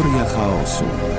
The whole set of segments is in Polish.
Teoria chaosu.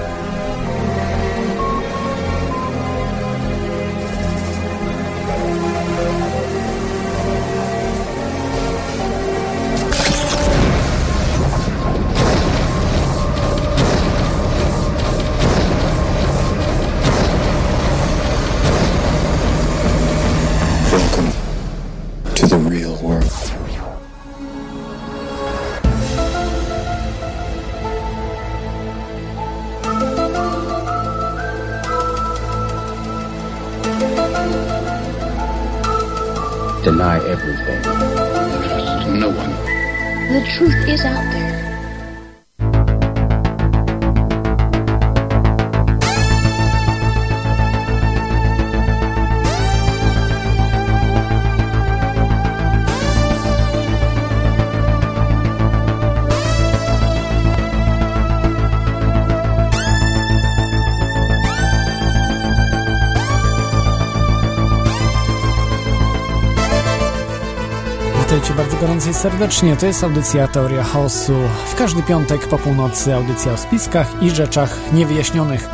I serdecznie. To jest audycja Teoria Chaosu. W każdy piątek po północy audycja o spiskach i rzeczach niewyjaśnionych.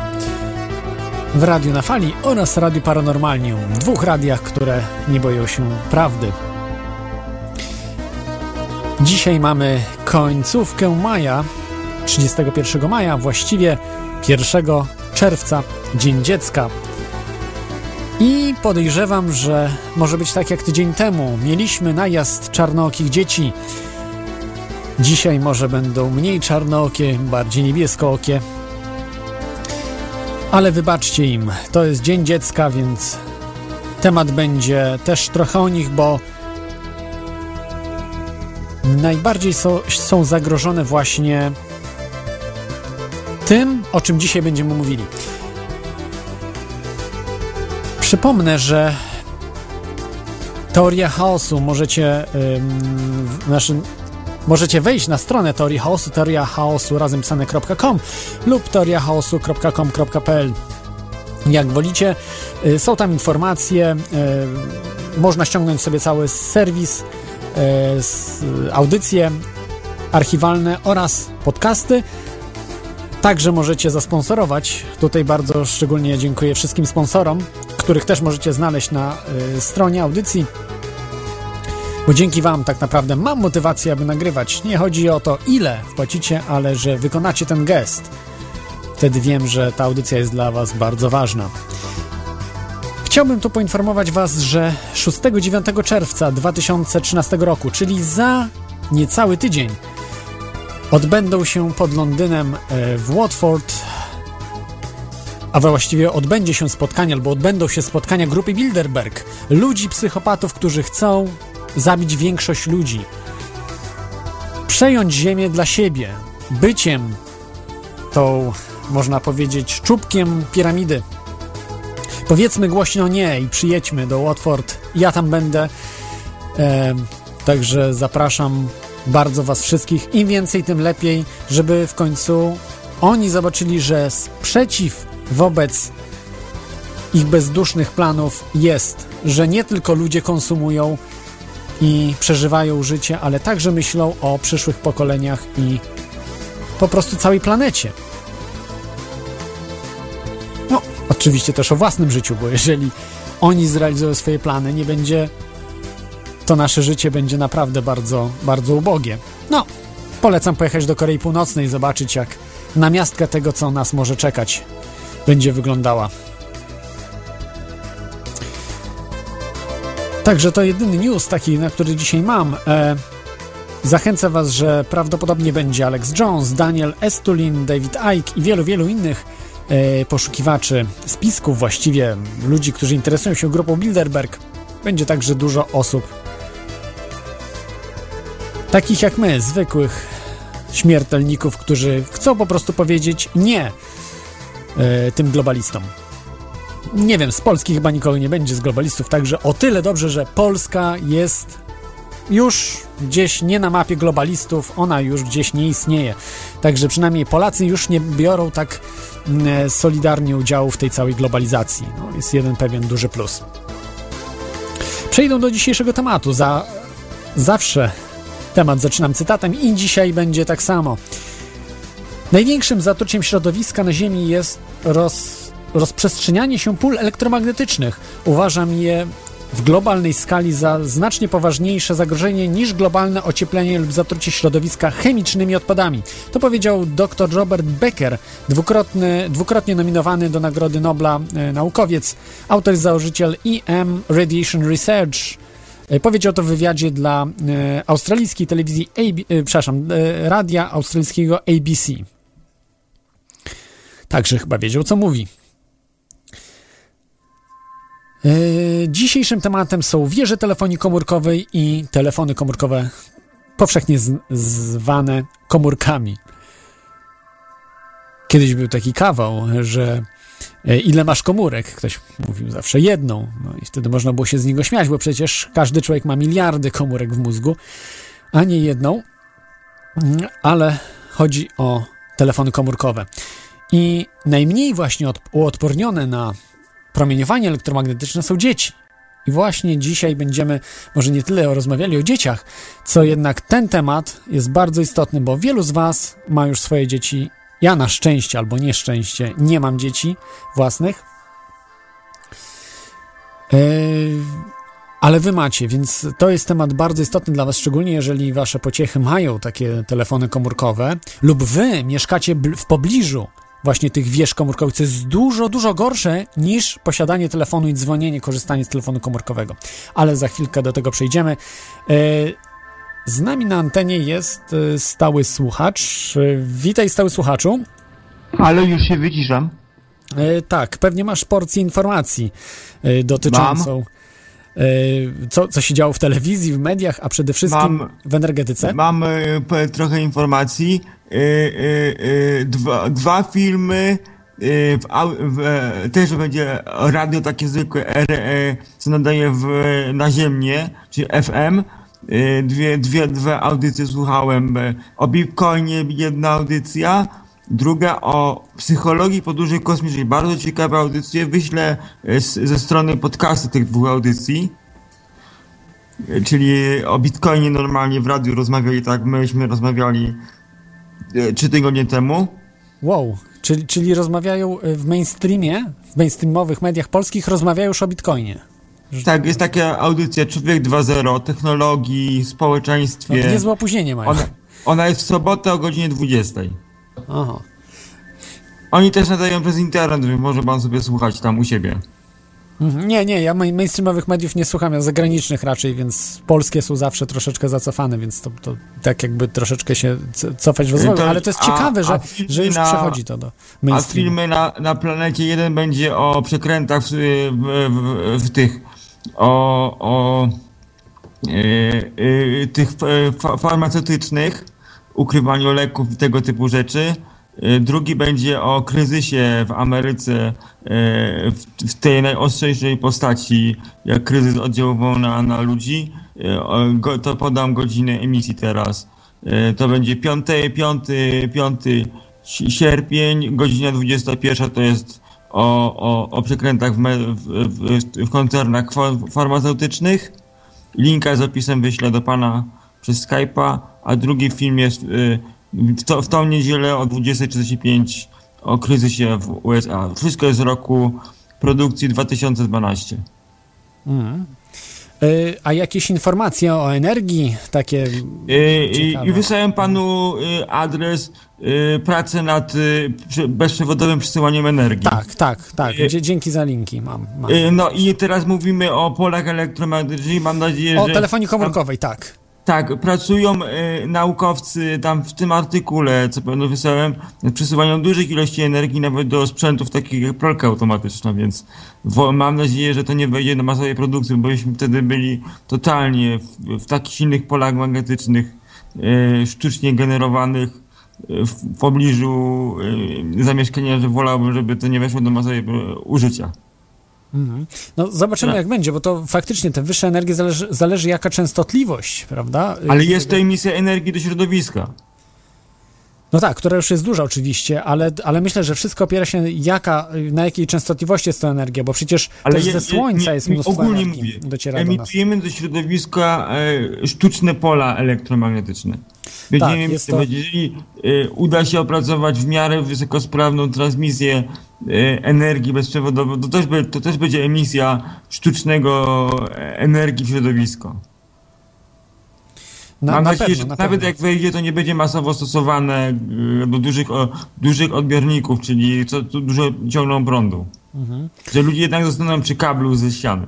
W Radiu na Fali oraz Radiu Paranormalnium. Dwóch radiach, które nie boją się prawdy. Dzisiaj mamy końcówkę maja, 31 maja, właściwie 1 czerwca, Dzień Dziecka. Podejrzewam, że może być tak jak tydzień temu. Mieliśmy najazd czarnookich dzieci. Dzisiaj może będą mniej czarnookie, bardziej niebieskookie. Ale wybaczcie im, to jest Dzień Dziecka, więc temat będzie też trochę o nich, bo najbardziej są, są zagrożone właśnie tym, o czym dzisiaj będziemy mówili. Przypomnę, że Teoria Chaosu możecie w naszym Możecie wejść na stronę Teorii Chaosu, teoria chaosu razem pisane.com lub teoriachaosu.com.pl jak wolicie. Y, Są tam informacje, y, można ściągnąć sobie cały serwis, y, audycje archiwalne oraz podcasty. Także możecie zasponsorować. Tutaj bardzo szczególnie dziękuję wszystkim sponsorom, których też możecie znaleźć na y, stronie audycji. Bo dzięki Wam tak naprawdę mam motywację, aby nagrywać. Nie chodzi o to, ile wpłacicie, ale że wykonacie ten gest. Wtedy wiem, że ta audycja jest dla Was bardzo ważna. Chciałbym tu poinformować Was, że 6-9 czerwca 2013 roku, czyli za niecały tydzień, odbędą się pod Londynem e, w Watford, a właściwie odbędzie się spotkanie, albo odbędą się spotkania grupy Bilderberg, ludzi psychopatów, którzy chcą zabić większość ludzi, przejąć ziemię dla siebie, byciem tą, można powiedzieć, czubkiem piramidy. Powiedzmy głośno nie i przyjedźmy do Watford. Ja tam będę. E, także zapraszam bardzo Was wszystkich. Im więcej, tym lepiej, żeby w końcu oni zobaczyli, że sprzeciw wobec ich bezdusznych planów jest, że nie tylko ludzie konsumują i przeżywają życie, ale także myślą o przyszłych pokoleniach i po prostu całej planecie. No, oczywiście też o własnym życiu, bo jeżeli oni zrealizują swoje plany, nie będzie to nasze życie będzie naprawdę bardzo, bardzo ubogie. No, polecam pojechać do Korei Północnej zobaczyć, jak namiastka tego, co nas może czekać, będzie wyglądała. Także to jedyny news taki, na który dzisiaj mam. E, zachęcę Was, że prawdopodobnie będzie Alex Jones, Daniel Estulin, David Icke i wielu, wielu innych e, poszukiwaczy spisków, właściwie ludzi, którzy interesują się grupą Bilderberg. Będzie także dużo osób takich jak my, zwykłych śmiertelników, którzy chcą po prostu powiedzieć nie tym globalistom. Nie wiem, z Polski chyba nikogo nie będzie z globalistów, także o tyle dobrze, że Polska jest już gdzieś nie na mapie globalistów, ona już gdzieś nie istnieje. Także przynajmniej Polacy już nie biorą tak mm, solidarnie udziału w tej całej globalizacji. No, jest jeden pewien duży plus. Przejdą do dzisiejszego tematu. Za, zawsze temat zaczynam cytatem i dzisiaj będzie tak samo. Największym zatruciem środowiska na Ziemi jest roz, rozprzestrzenianie się pól elektromagnetycznych. Uważam je w globalnej skali za znacznie poważniejsze zagrożenie niż globalne ocieplenie lub zatrucie środowiska chemicznymi odpadami. To powiedział dr Robert Becker, dwukrotny, dwukrotnie nominowany do Nagrody Nobla e, naukowiec, autor i założyciel EM Radiation Research. E, powiedział to w wywiadzie dla e, australijskiej telewizji, AB, e, przepraszam, e, radia australijskiego ABC. Także chyba wiedział, co mówi. E, Dzisiejszym tematem są wieże telefonii komórkowej i telefony komórkowe, powszechnie zwane komórkami. Kiedyś był taki kawał, że e, ile masz komórek? Ktoś mówił zawsze jedną. No i wtedy można było się z niego śmiać, bo przecież każdy człowiek ma miliardy komórek w mózgu, a nie jedną. Mm, Ale chodzi o telefony komórkowe. I najmniej właśnie od, uodpornione na promieniowanie elektromagnetyczne są dzieci. I właśnie dzisiaj będziemy może nie tyle rozmawiali o dzieciach, co jednak ten temat jest bardzo istotny, bo wielu z Was ma już swoje dzieci. Ja na szczęście albo nieszczęście nie mam dzieci własnych. Yy, ale Wy macie, więc to jest temat bardzo istotny dla Was, szczególnie jeżeli Wasze pociechy mają takie telefony komórkowe, lub Wy mieszkacie w pobliżu właśnie tych wież komórkowych, co jest dużo, dużo gorsze niż posiadanie telefonu i dzwonienie, korzystanie z telefonu komórkowego. Ale za chwilkę do tego przejdziemy. E, Z nami na antenie jest e, stały słuchacz. E, Witaj, stały słuchaczu. Ale już się wyciszam. Tak, pewnie masz porcję informacji dotyczącą e, co, co się działo w telewizji, w mediach, a przede wszystkim Mam- w energetyce. Mam e, p- trochę informacji. E, e, e, dwa, dwa filmy. e, W, w, e, też będzie radio takie zwykłe RE, co nadaje w, na ziemię, czyli FM. E, Dwie, dwie, dwie audycje słuchałem. e, O Bitcoinie jedna audycja, druga o psychologii podróży kosmicznej. Bardzo ciekawe audycje. Wyślę e, z, ze strony podcastu tych dwóch audycji. Czyli o Bitcoinie normalnie w radiu rozmawiali tak, myśmy rozmawiali e, trzy tygodnie temu. Wow, czyli, czyli rozmawiają w mainstreamie, w mainstreamowych mediach polskich, rozmawiają już o bitcoinie. Tak, jest taka audycja Człowiek 2.0, technologii, No, to społeczeństwie. niezłe opóźnienie mają. Ona, ona jest w sobotę o godzinie 20. Aha. Oni też nadają przez internet, więc może pan sobie słuchać tam u siebie. Mhm. Nie, nie, ja main- mainstreamowych mediów nie słucham, ja zagranicznych raczej, więc polskie są zawsze troszeczkę zacofane, więc to, to tak jakby troszeczkę się cofać w rozwoju, ale to jest a- ciekawe, a że, że już na- przechodzi to do A mainstreamu. filmy na, na planecie jeden będzie o przekrętach w, w, w, w tych, o, o e, e, tych e, fa, farmaceutycznych, ukrywaniu leków i tego typu rzeczy. E, Drugi będzie o kryzysie w Ameryce, e, w, tej najostrzejszej postaci, jak kryzys oddziaływał na, na ludzi. Go, to podam godzinę emisji teraz. To będzie 5, 5, 5 sierpień, godzina 21 to jest o, o, o przekrętach w, w, w, koncernach fa- farmaceutycznych. Linka z opisem wyślę do pana przez Skype'a, a drugi film jest y, w, to, w tą niedzielę o 20.45 o kryzysie w USA. Wszystko jest z roku produkcji 2012. Mhm. Y, A jakieś informacje o energii, takie Y, I, wysłałem panu adres pracy nad bezprzewodowym przesyłaniem energii. Tak, tak, tak. Dzięki za linki mam. mam. No i teraz mówimy o polach elektromagnetycznych. Mam nadzieję, O że. telefonii komórkowej, tak. Tak, pracują y, naukowcy tam w tym artykule, co pewno wysłałem, nad przesuwaniem dużych ilości energii nawet do sprzętów takich jak pralka automatyczna, więc wo, mam nadzieję, że to nie wejdzie do masowej produkcji, bo byśmy wtedy byli totalnie w, w takich silnych polach magnetycznych, y, sztucznie generowanych y, w, w pobliżu zamieszkania, że wolałbym, żeby to nie weszło do masowej użycia. Mhm. No zobaczymy Tak. jak będzie, bo to faktycznie te wyższe energie zależy, zależy jaka częstotliwość, prawda? Ale jest to emisja energii do środowiska. No tak, która już jest duża oczywiście, ale, ale myślę, że wszystko opiera się jaka, na jakiej częstotliwości jest to energia, bo przecież też je- ze słońca nie- jest mnóstwo ogólnie energii, mówię, dociera. Emitujemy do środowiska e, sztuczne pola elektromagnetyczne. Będziemy Tak, to- Jeżeli e, uda się opracować w miarę wysokosprawną transmisję e, energii bezprzewodowej, to też, be, to też będzie emisja sztucznego e, energii w środowisko. Na, Mam na nadzieję, pewno, że na nawet pewno. jak wejdzie, to nie będzie masowo stosowane e, do dużych, o, dużych odbiorników, czyli co dużo ciągną prądu. Mhm. Że ludzie jednak zostaną przy kablu ze ściany.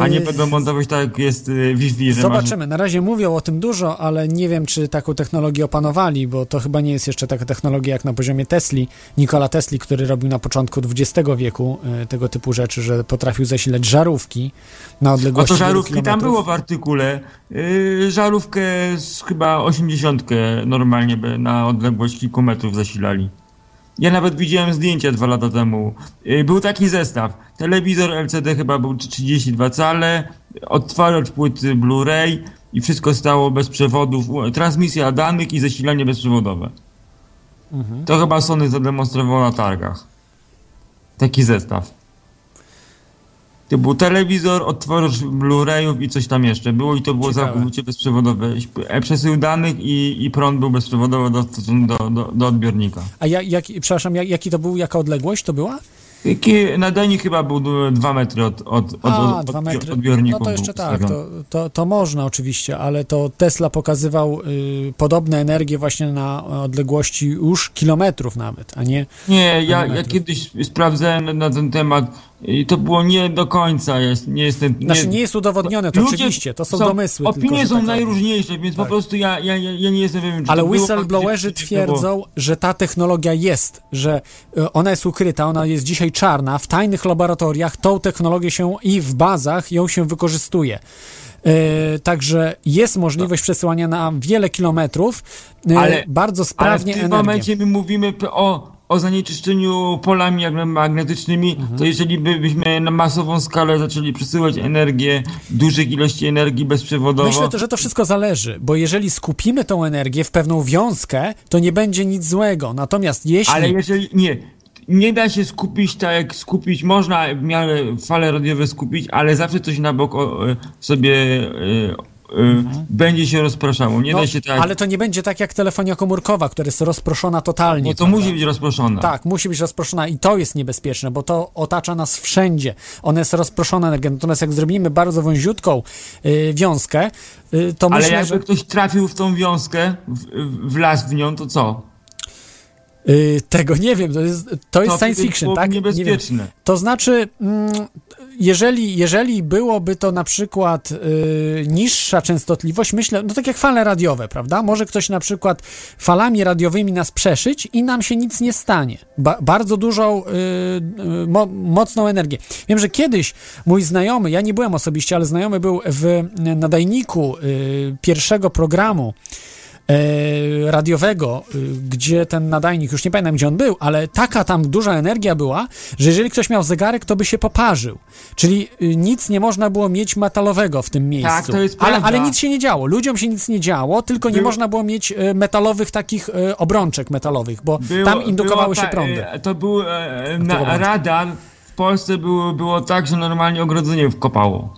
A nie będą montować tak jak jest y, Wi-Fi, Zobaczymy. Na razie mówią o tym dużo, ale nie wiem, czy taką technologię opanowali, bo to chyba nie jest jeszcze taka technologia jak na poziomie Tesli. Nikola Tesli, który robił na początku XX wieku y, tego typu rzeczy, że potrafił zasilać żarówki na Masz... odległości Oto wielu żarówki tam było w artykule. Y, żarówkę z chyba 80 normalnie by na odległość kilku metrów zasilali. Ja nawet widziałem zdjęcia dwa lata temu. Y, Był taki zestaw. Telewizor LCD chyba był 32 cale, odtwarzacz płyty Blu-ray i wszystko stało bez przewodów. Transmisja danych i zasilanie bezprzewodowe. Mhm. To chyba Sony zademonstrowało na targach. Taki zestaw. To był telewizor, odtwarzacz Blu-rayów i coś tam jeszcze było i to było Ciekawe. całkowicie bezprzewodowe. E, Przesył danych i, i prąd był bezprzewodowy do, do, do, do odbiornika. A jak, jak, przepraszam, jak, jaki to był, jaka odległość to była? Nadajnik chyba był 2 metry od, od, od, A, od, dwa od metry. odbiorników. No to jeszcze tak, to, to, to można oczywiście, ale to Tesla pokazywał y, podobne energie właśnie na odległości już kilometrów nawet, a nie... Nie, ja, ja kiedyś sprawdzałem na ten temat i to było nie do końca, jest, nie jestem... Znaczy nie jest udowodnione, to Ludzie oczywiście, to są, domysły. Opinie tylko, są tak najróżniejsze, więc Tak. po prostu ja, ja, ja, ja nie jestem pewien, czy Ale whistleblowerzy twierdzą, że ta technologia jest, że y, ona jest ukryta, ona jest dzisiaj czarna. W tajnych laboratoriach tą technologię się i w bazach ją się wykorzystuje. Y, także jest możliwość przesyłania na wiele kilometrów y, Ale- bardzo Ale w sprawnie tym energię. momencie my mówimy o, o zanieczyszczeniu polami magnetycznymi, Mhm. to jeżeli by, byśmy na masową skalę zaczęli przesyłać energię, dużych ilości energii bezprzewodowo, Myślę, to, że to wszystko zależy, bo jeżeli skupimy tą energię w pewną wiązkę, to nie będzie nic złego. Natomiast jeśli... ale jeżeli nie, nie da się skupić tak jak skupić, można w miarę fale radiowe skupić, ale zawsze coś na bok o, e, sobie e, e, będzie się rozpraszało. Nie no, da się tak, Ale to nie będzie tak jak telefonia komórkowa, która jest rozproszona totalnie. bo to prawda? musi być rozproszone. Tak, musi być rozproszona i to jest niebezpieczne, bo to otacza nas wszędzie. Ona jest rozproszona. Natomiast jak zrobimy bardzo wąziutką y, wiązkę, y, to Ale myślę, jakby że ktoś trafił w tą wiązkę, w, w las w nią, to co? y, tego nie wiem, to jest, to jest To science fiction, tak? Nie wiem. niebezpieczne. To znaczy, mm, jeżeli, jeżeli byłoby to na przykład y, niższa częstotliwość, myślę, no tak jak fale radiowe, prawda? Może ktoś na przykład falami radiowymi nas przeszyć i nam się nic nie stanie. Ba bardzo dużą, y, y, mo mocną energię. Wiem, że kiedyś mój znajomy, ja nie byłem osobiście, ale znajomy był w nadajniku y, pierwszego programu radiowego, y, gdzie ten nadajnik, już nie pamiętam gdzie on był, ale taka tam duża energia była, że jeżeli ktoś miał zegarek, to by się poparzył. Czyli y, nic nie można było mieć metalowego w tym miejscu. Tak, to jest ale, prawda. ale nic się nie działo. Ludziom się nic nie działo, tylko nie Było- można było mieć y, metalowych takich obrączek metalowych, bo Było- tam indukowały było się ta- prądy. e, To był e, na, radar. W Polsce było, było tak, że normalnie ogrodzenie wkopało.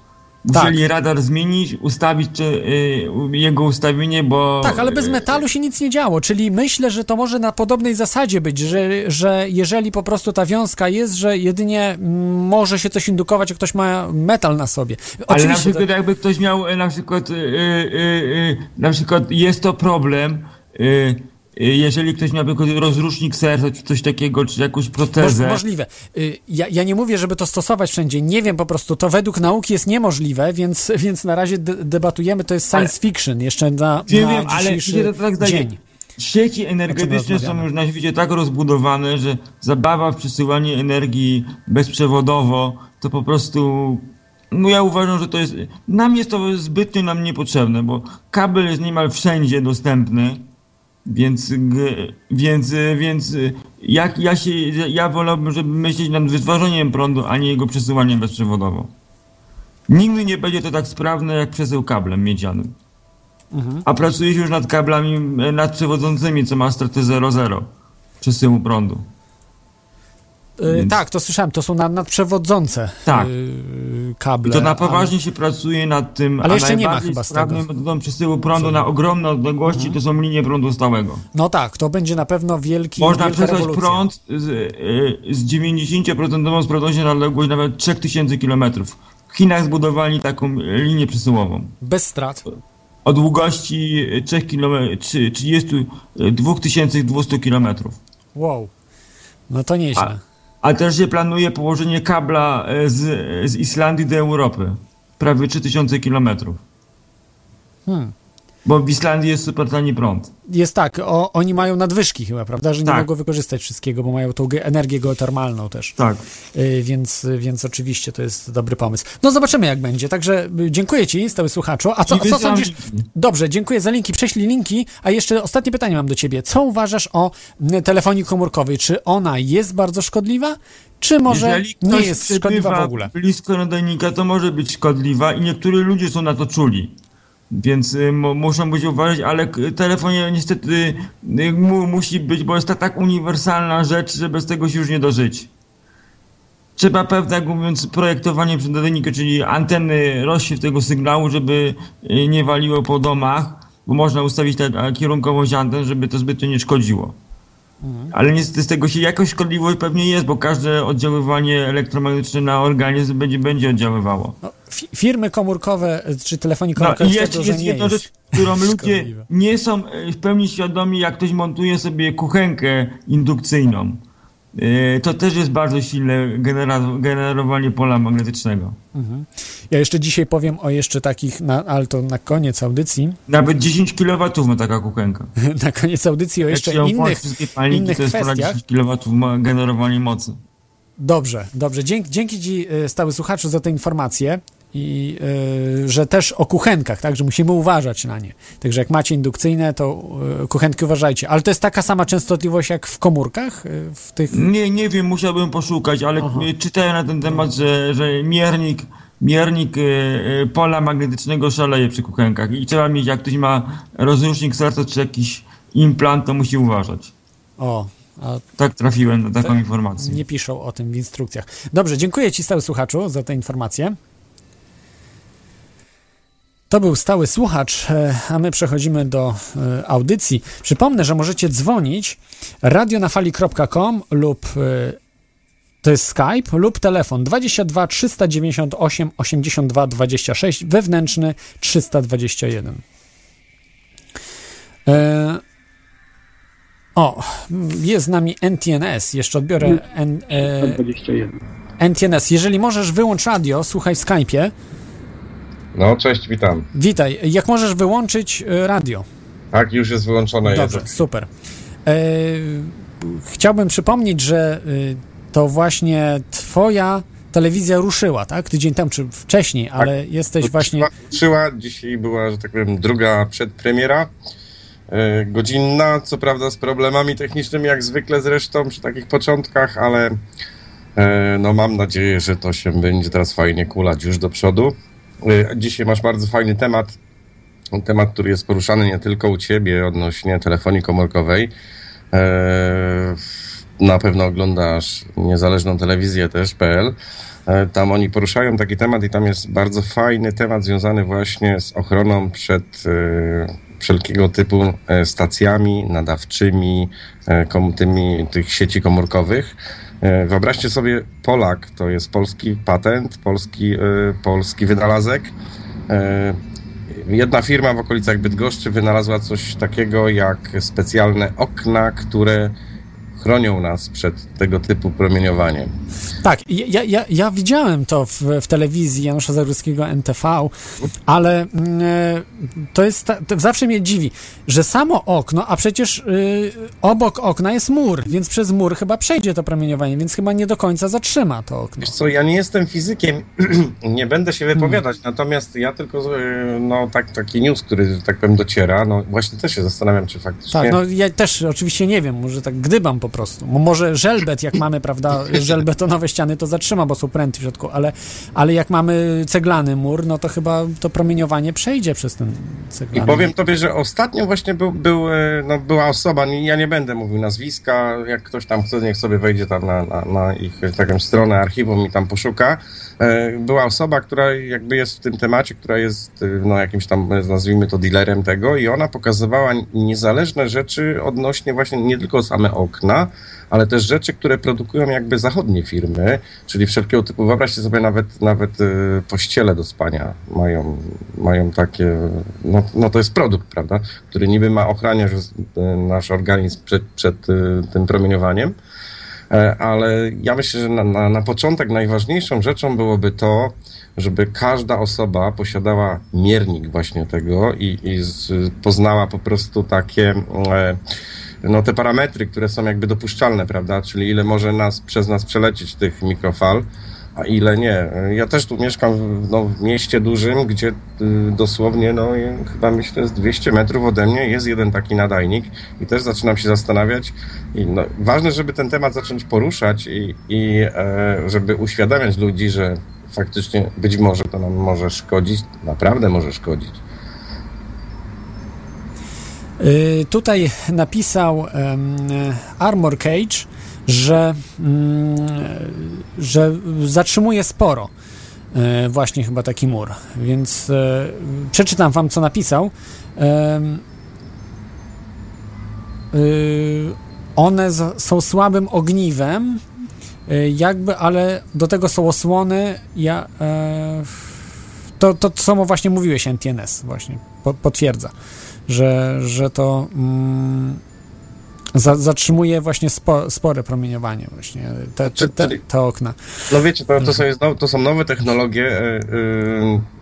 Tak. Musieli radar zmienić, ustawić czy, e, jego ustawienie, bo... Tak, ale bez metalu się nic nie działo, czyli myślę, że to może na podobnej zasadzie być, że, że jeżeli po prostu ta wiązka jest, że jedynie mm, może się coś indukować, jak ktoś ma metal na sobie. Ale na Oczywiście, przykład jakby ktoś miał e, na przykład, e, e, na przykład jest to problem, e, jeżeli ktoś miał tylko rozrusznik serca, czy coś takiego, czy jakąś moż, protezę. możliwe. Y, Ja, ja nie mówię, żeby to stosować wszędzie, nie wiem po prostu, to według nauki jest niemożliwe, więc, więc na razie de debatujemy, to jest science fiction, jeszcze na, Wiem, na wiem, ale dzisiejszy to tak zdaje. dzień. Sieci energetyczne są już na świecie tak rozbudowane, że zabawa w przesyłanie energii bezprzewodowo to po prostu. No ja uważam, że to jest. Nam jest to zbytnio nam niepotrzebne, bo kabel jest niemal wszędzie dostępny. Więc, więc, więc jak ja się, ja wolałbym, żeby myśleć nad wytwarzeniem prądu, a nie jego przesyłaniem bezprzewodowo. Nigdy nie będzie to tak sprawne jak przesył kablem miedzianym. a pracuje się już nad kablami nadprzewodzącymi, co ma straty 0,0 przesyłu prądu. Y, Więc- Tak, to słyszałem, to są nad, nadprzewodzące Tak. y, kable. I to na poważnie się pracuje nad tym, Ale a jeszcze nie ma chyba z sprawną tego. metodą przesyłu prądu na ogromne odległości to są linie prądu stałego. No tak, to będzie na pewno wielki, Można przesłać prąd z, y, z 90% sprawnością na odległość nawet 3000 km. W Chinach zbudowali taką linię przesyłową. Bez strat. O długości 3 km, 32 200 km. Wow. No to nieźle. A też się planuje położenie kabla e, z, z Islandii do Europy. Prawie 3000 km. Hmm. Bo w Islandii jest super tani prąd. Jest tak, o, oni mają nadwyżki chyba, prawda, że nie Tak. mogą wykorzystać wszystkiego, bo mają tą energię geotermalną też. Tak. Y, więc, więc oczywiście to jest dobry pomysł. No zobaczymy jak będzie, także y, dziękuję ci, stały słuchaczu. A co, co sądzisz? Dobrze, dziękuję za linki, prześlij linki, a jeszcze ostatnie pytanie mam do ciebie. Co uważasz o telefonii komórkowej? Czy ona jest bardzo szkodliwa, czy może nie jest szkodliwa w ogóle? blisko nadajnika, to może być szkodliwa i niektórzy ludzie są na to czuli. Więc y, mu- muszą być uważać, ale k- telefonie niestety y, mu, musi być, bo jest to tak uniwersalna rzecz, że bez tego się już nie dożyć. Trzeba pewne, jak mówiąc, projektowanie przed czyli anteny, rozsiew tego sygnału, żeby y, nie waliło po domach, bo można ustawić a, kierunkowość anten, żeby to zbytnio nie szkodziło. Ale niestety z tego się jakoś szkodliwość pewnie jest, bo każde oddziaływanie elektromagnetyczne na organizm będzie, będzie oddziaływało. No, fi- firmy komórkowe y, czy telefonii No twierdzą, że jest nie jedna jest rzecz, którą ludzie nie są e, w pełni świadomi, jak ktoś montuje sobie kuchenkę indukcyjną. E, To też jest bardzo silne genera- generowanie pola magnetycznego. Ja jeszcze dzisiaj powiem o jeszcze takich, na, ale to na koniec audycji, Nawet 10 kW ma taka kuchenka. na koniec audycji o jeszcze Jak innych, wszystkie palniki, innych to jest ponad kwestiach. 10 kW generowanie mocy. Dobrze, dobrze. Dzięki, dzięki Ci, y, stały słuchaczu, za te informacje i y, że też o kuchenkach, tak, że musimy uważać na nie. Także jak macie indukcyjne, to y, kuchenki uważajcie. Ale to jest taka sama częstotliwość jak w komórkach? Y, w tych... Nie, nie wiem, musiałbym poszukać, ale Aha. e, czytałem na ten temat, że, że miernik, miernik e, e, pola magnetycznego szaleje przy kuchenkach i trzeba mieć, jak ktoś ma rozrusznik serca czy jakiś implant, to musi uważać. O, a Tak trafiłem na taką informację. nie piszą o tym w instrukcjach. Dobrze, dziękuję Ci, stały słuchaczu, za te informacje. To był stały słuchacz, e, a my przechodzimy do e, audycji. Przypomnę, że możecie dzwonić radionafali.com lub e, to jest Skype lub telefon 22 398 82 26 wewnętrzny 321. E, o, jest z nami NTNS. Jeszcze odbiorę N, e, 21. NTNS. Jeżeli możesz, wyłącz radio, słuchaj w Skype'ie. No, cześć, witam. Witaj. Jak możesz wyłączyć e, radio? Tak, już jest wyłączone. Dobrze, jest. super. E, chciałbym przypomnieć, że e, to właśnie twoja telewizja ruszyła, tak? Tydzień temu, czy wcześniej, ale jesteś właśnie... Ruszyła, dzisiaj była, że tak powiem, druga przedpremiera. E, godzinna, co prawda z problemami technicznymi, jak zwykle zresztą przy takich początkach, ale no mam nadzieję, że to się będzie teraz fajnie kulać już do przodu. E, dzisiaj masz bardzo fajny temat, temat, który jest poruszany nie tylko u Ciebie odnośnie telefonii komórkowej. E, na pewno oglądasz niezależną telewizję też.pl. E, Tam oni poruszają taki temat i tam jest bardzo fajny temat związany właśnie z ochroną przed e, wszelkiego typu stacjami nadawczymi, tymi, tych sieci komórkowych. E, Wyobraźcie sobie, Polak to jest polski patent, polski, e, polski wynalazek. E, Jedna firma w okolicach Bydgoszczy wynalazła coś takiego jak specjalne okna, które chronią nas przed tego typu promieniowaniem. Tak, ja, ja, ja widziałem to w, w telewizji Janusza Zaruskiego NTV, ale e, to jest, to zawsze mnie dziwi, że samo okno, a przecież y, obok okna jest mur, więc przez mur chyba przejdzie to promieniowanie, więc chyba nie do końca zatrzyma to okno. Wiesz co, ja nie jestem fizykiem, nie będę się wypowiadać, natomiast ja tylko, e, no tak, taki news, który, że tak powiem, dociera, no właśnie też się zastanawiam, czy faktycznie... Tak, no ja też oczywiście nie wiem, może tak gdybam po prostu. Mo- Może żelbet, jak mamy, prawda, żelbetonowe ściany, to zatrzyma, bo są pręty w środku, ale, ale jak mamy ceglany mur, no to chyba to promieniowanie przejdzie przez ten I ceglany. powiem tobie, że ostatnio właśnie był, był, e, no, była osoba, ja nie będę mówił nazwiska, jak ktoś tam chce, niech sobie wejdzie tam na, na, na ich że taką stronę archiwum i tam poszuka. E, Była osoba, która jakby jest w tym temacie, która jest e, no, jakimś tam, nazwijmy to, dealerem tego i ona pokazywała niezależne rzeczy odnośnie właśnie nie tylko same okna, ale też rzeczy, które produkują jakby zachodnie firmy, czyli wszelkiego typu, wyobraźcie sobie nawet, nawet e, pościele do spania mają, mają takie, no, no to jest produkt, prawda, który niby ma ochraniać nasz organizm przed, przed tym promieniowaniem, ale ja myślę, że na, na, na początek najważniejszą rzeczą byłoby to, żeby każda osoba posiadała miernik właśnie tego i, i z, poznała po prostu takie e, no, te parametry, które są jakby dopuszczalne, prawda? Czyli ile może nas, przez nas przelecieć tych mikrofal, a ile nie. Ja też tu mieszkam w, no, w mieście dużym, gdzie y, dosłownie, no chyba myślę z 200 metrów ode mnie jest jeden taki nadajnik i też zaczynam się zastanawiać. I no, ważne, żeby ten temat zacząć poruszać i, i e, żeby uświadamiać ludzi, że faktycznie być może to nam może szkodzić, naprawdę może szkodzić. Y, Tutaj napisał em, Armor Cage, że, mm, że zatrzymuje sporo e, właśnie chyba taki mur, więc e, przeczytam wam, co napisał. Y, One są słabym ogniwem, jakby, ale do tego są osłony. Ja, e, to, to samo właśnie mówiłeś, NTNS właśnie po, potwierdza że, że to mm, za, zatrzymuje właśnie spo, spore promieniowanie właśnie, te, te, te, te okna. No wiecie, to, to, są, jest now- to są nowe technologie. e,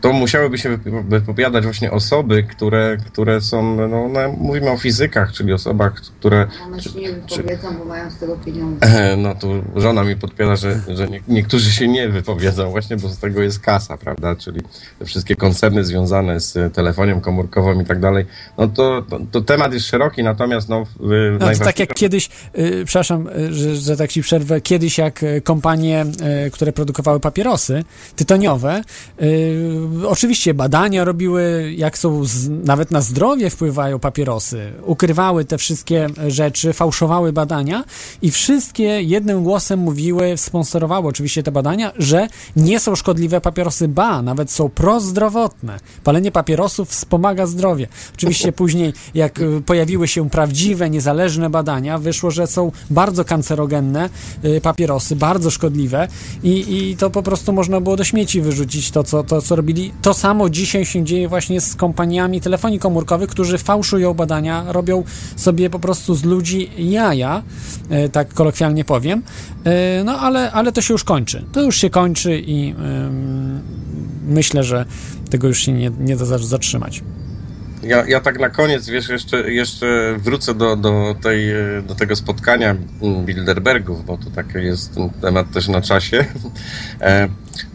To musiałyby się wypo- wypowiadać właśnie osoby, które, które są, no, no, mówimy o fizykach, czyli osobach, które One się nie wypowiedzą, bo mają z tego pieniądze. No tu żona mi podpiera, że, że nie, niektórzy się nie wypowiedzą właśnie, bo z tego jest kasa, prawda? Czyli te wszystkie koncerny związane z telefoniem komórkową i tak dalej. No to, to, to temat jest szeroki, natomiast no, No, to tak jak najważniejsze- kiedyś, y, przepraszam, y, że, że tak ci przerwę, kiedyś jak y, kompanie, y, które produkowały papierosy tytoniowe, y, oczywiście badania robiły, jak są, z, nawet na zdrowie wpływają papierosy, ukrywały te wszystkie rzeczy, fałszowały badania i wszystkie jednym głosem mówiły, sponsorowały oczywiście te badania, że nie są szkodliwe papierosy, ba, nawet są prozdrowotne. Palenie papierosów wspomaga zdrowie. Oczywiście później, jak y, pojawiły się prawdziwe, niezależne badania, wyszło, że są bardzo kancerogenne y, papierosy, bardzo szkodliwe i, i to po prostu można było do śmieci wyrzucić to co, to, co robili. To samo dzisiaj się dzieje właśnie z kompaniami telefonii komórkowych, którzy fałszują badania, robią sobie po prostu z ludzi jaja, y, tak kolokwialnie powiem. Y, No ale, ale to się już kończy. To już się kończy i myślę, że tego już się nie, nie da za- zatrzymać. Ja, ja tak na koniec, wiesz, jeszcze, jeszcze wrócę do, do, tej, e, do tego spotkania Bilderbergów, bo to taki jest ten temat też na czasie. E,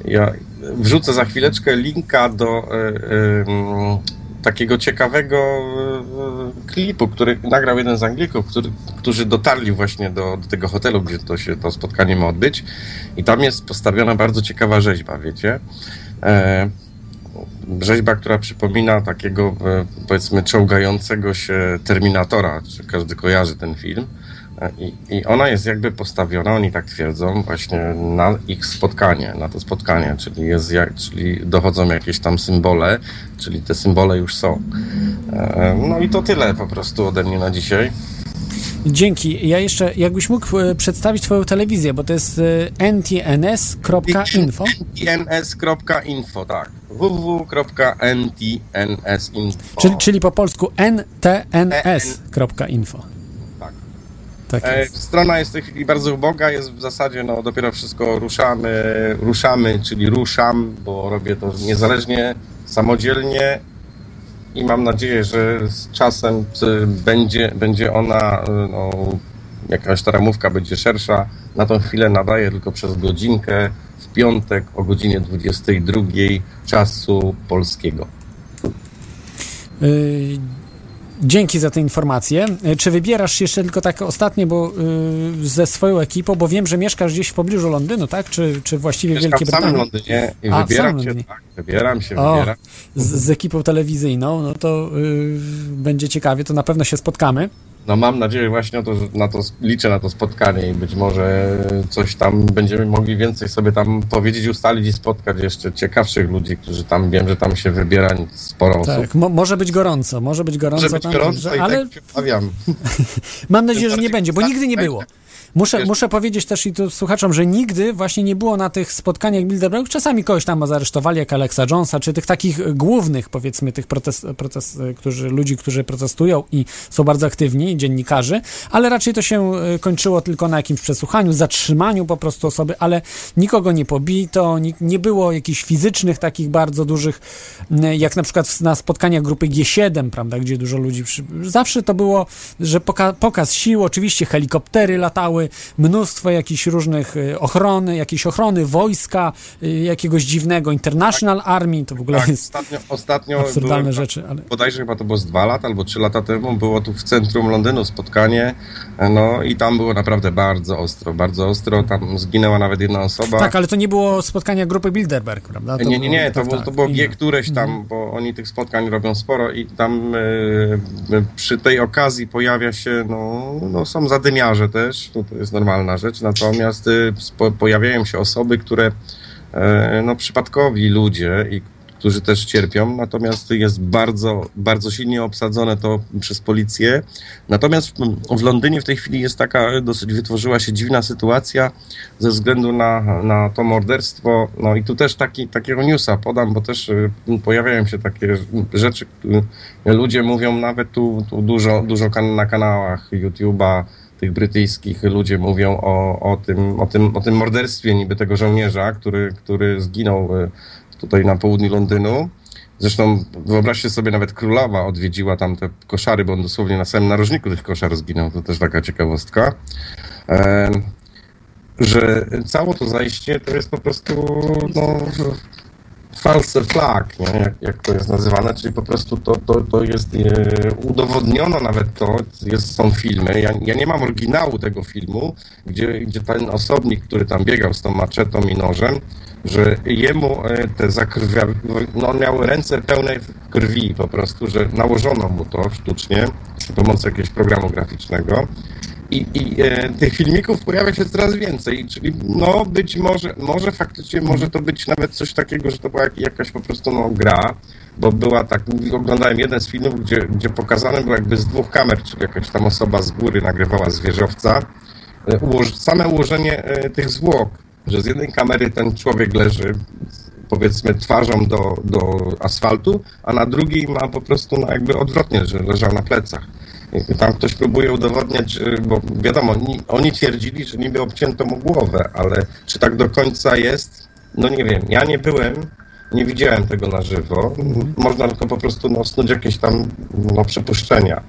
Ja wrzucę za chwileczkę linka do e, takiego ciekawego e, klipu, który nagrał jeden z Anglików, który, którzy dotarli właśnie do, do tego hotelu, gdzie to się to spotkanie ma odbyć. I tam jest postawiona bardzo ciekawa rzeźba, wiecie. E, rzeźba, która przypomina takiego, e, powiedzmy, czołgającego się Terminatora, czy każdy kojarzy ten film. I, I ona jest jakby postawiona, oni tak twierdzą, właśnie na ich spotkanie, na to spotkanie, czyli, jest czyli dochodzą jakieś tam symbole, czyli te symbole już są. E, No i to tyle po prostu ode mnie na dzisiaj. Dzięki. Ja jeszcze, jakbyś mógł e, przedstawić Twoją telewizję, bo to jest e, ntns.info. ntns.info, tak. www.ntnsinfo. Czyli, czyli po polsku ntns.info. Tak. E, jest. Strona jest w tej chwili bardzo uboga, jest w zasadzie no, dopiero wszystko ruszamy, ruszamy, czyli ruszam, bo robię to niezależnie, samodzielnie i mam nadzieję, że z czasem będzie, będzie ona, y, no, jakaś ta ramówka będzie szersza. Na tą chwilę nadaję tylko przez godzinkę w piątek o godzinie 22 czasu polskiego. Dzięki za te informacje. E, Czy wybierasz się jeszcze tylko tak ostatnie, bo y, ze swoją ekipą, bo wiem, że mieszkasz gdzieś w pobliżu Londynu, tak? Czy, czy właściwie w Mieszkam Wielkiej w samym Brytanii? Londynie i A, w wybieram samym się, Londynie. tak, wybieram się, O, wybieram. z, z ekipą telewizyjną, no to y, będzie ciekawie, to na pewno się spotkamy. No mam nadzieję właśnie to, że na to, liczę na to spotkanie i być może coś tam będziemy mogli więcej sobie tam powiedzieć, ustalić i spotkać jeszcze ciekawszych ludzi, którzy tam, wiem, że tam się wybiera sporo osób. Tak, mo, może być gorąco, może być gorąco Może być tam, gorąco że- ale tak się mam nadzieję, że nie będzie, bo nigdy nie było. Muszę, Wiesz- muszę powiedzieć też i tu słuchaczom, że nigdy właśnie nie było na tych spotkaniach Bilderberg. Czasami kogoś tam zaresztowali, jak Alexa Jonesa, czy tych takich głównych, powiedzmy, tych protest, protest, którzy, ludzi, którzy protestują i są bardzo aktywni, dziennikarzy, ale raczej to się e, kończyło tylko na jakimś przesłuchaniu, zatrzymaniu po prostu osoby, ale nikogo nie pobito, nie, nie było jakichś fizycznych takich bardzo dużych, jak na przykład na spotkaniach grupy G7, prawda, gdzie dużo ludzi przy... Zawsze to było, że poka pokaz sił, oczywiście helikoptery latały, mnóstwo jakichś różnych y, ochrony, jakiejś ochrony, wojska, y, jakiegoś dziwnego International Army, to w ogóle Tak, jest ostatnio, ostatnio absurdalne byłem, rzeczy, ale... bodajże chyba to było z dwa lata albo trzy lata temu, było tu w centrum Londynu spotkanie, no i tam było naprawdę bardzo ostro, bardzo ostro, tam zginęła nawet jedna osoba. Tak, ale to nie było spotkania grupy Bilderberg, prawda? To nie, nie, nie, było- to, tak, było, tak, to było inne. G któreś tam, bo oni tych spotkań robią sporo i tam e, przy tej okazji pojawia się, no, no są zadymiarze też, no, to jest normalna rzecz, natomiast spo, pojawiają się osoby, które, e, no przypadkowi ludzie i którzy też cierpią, natomiast jest bardzo, bardzo silnie obsadzone to przez policję. Natomiast w, Londynie w tej chwili jest taka, dosyć wytworzyła się dziwna sytuacja ze względu na, na to morderstwo. No i tu też taki, takiego newsa podam, bo też y, pojawiają się takie rzeczy, ludzie mówią nawet tu, tu dużo, dużo na kanałach YouTube'a, tych brytyjskich ludzie mówią o, o, tym, o, tym, o tym morderstwie niby tego żołnierza, który, który zginął y, tutaj na południu Londynu. Zresztą wyobraźcie sobie, nawet królowa odwiedziła tam te koszary, bo on dosłownie na samym narożniku tych koszar zginął. To też taka ciekawostka. Em, że całe to zajście to jest po prostu no, false flag, nie? Jak, jak to jest nazywane, czyli po prostu to, to, to jest e, udowodniono nawet to, jest, są filmy, ja, ja nie mam oryginału tego filmu, gdzie, gdzie ten osobnik, który tam biegał z tą maczetą i nożem, że jemu e, te zakrwia, no on miał ręce pełne krwi po prostu, że nałożono mu to sztucznie przy pomocy jakiegoś programu graficznego i, i e, tych filmików pojawia się coraz więcej, czyli no być może, może faktycznie może to być nawet coś takiego, że to była jak, jakaś po prostu no, gra, bo była tak, oglądałem jeden z filmów, gdzie, gdzie pokazane było jakby z dwóch kamer, czyli jakaś tam osoba z góry nagrywała z wieżowca, e, ułoż, same ułożenie e, tych zwłok, że z jednej kamery ten człowiek leży powiedzmy twarzą do, do asfaltu, a na drugiej ma po prostu no, jakby odwrotnie, że leżał na plecach. Tam ktoś próbuje udowodniać, że- bo wiadomo, ni- oni twierdzili, że niby obcięto mu głowę, ale czy tak do końca jest? No nie wiem, ja nie byłem, nie widziałem tego na żywo. Można tylko po prostu no, snuć jakieś tam no, przypuszczenia.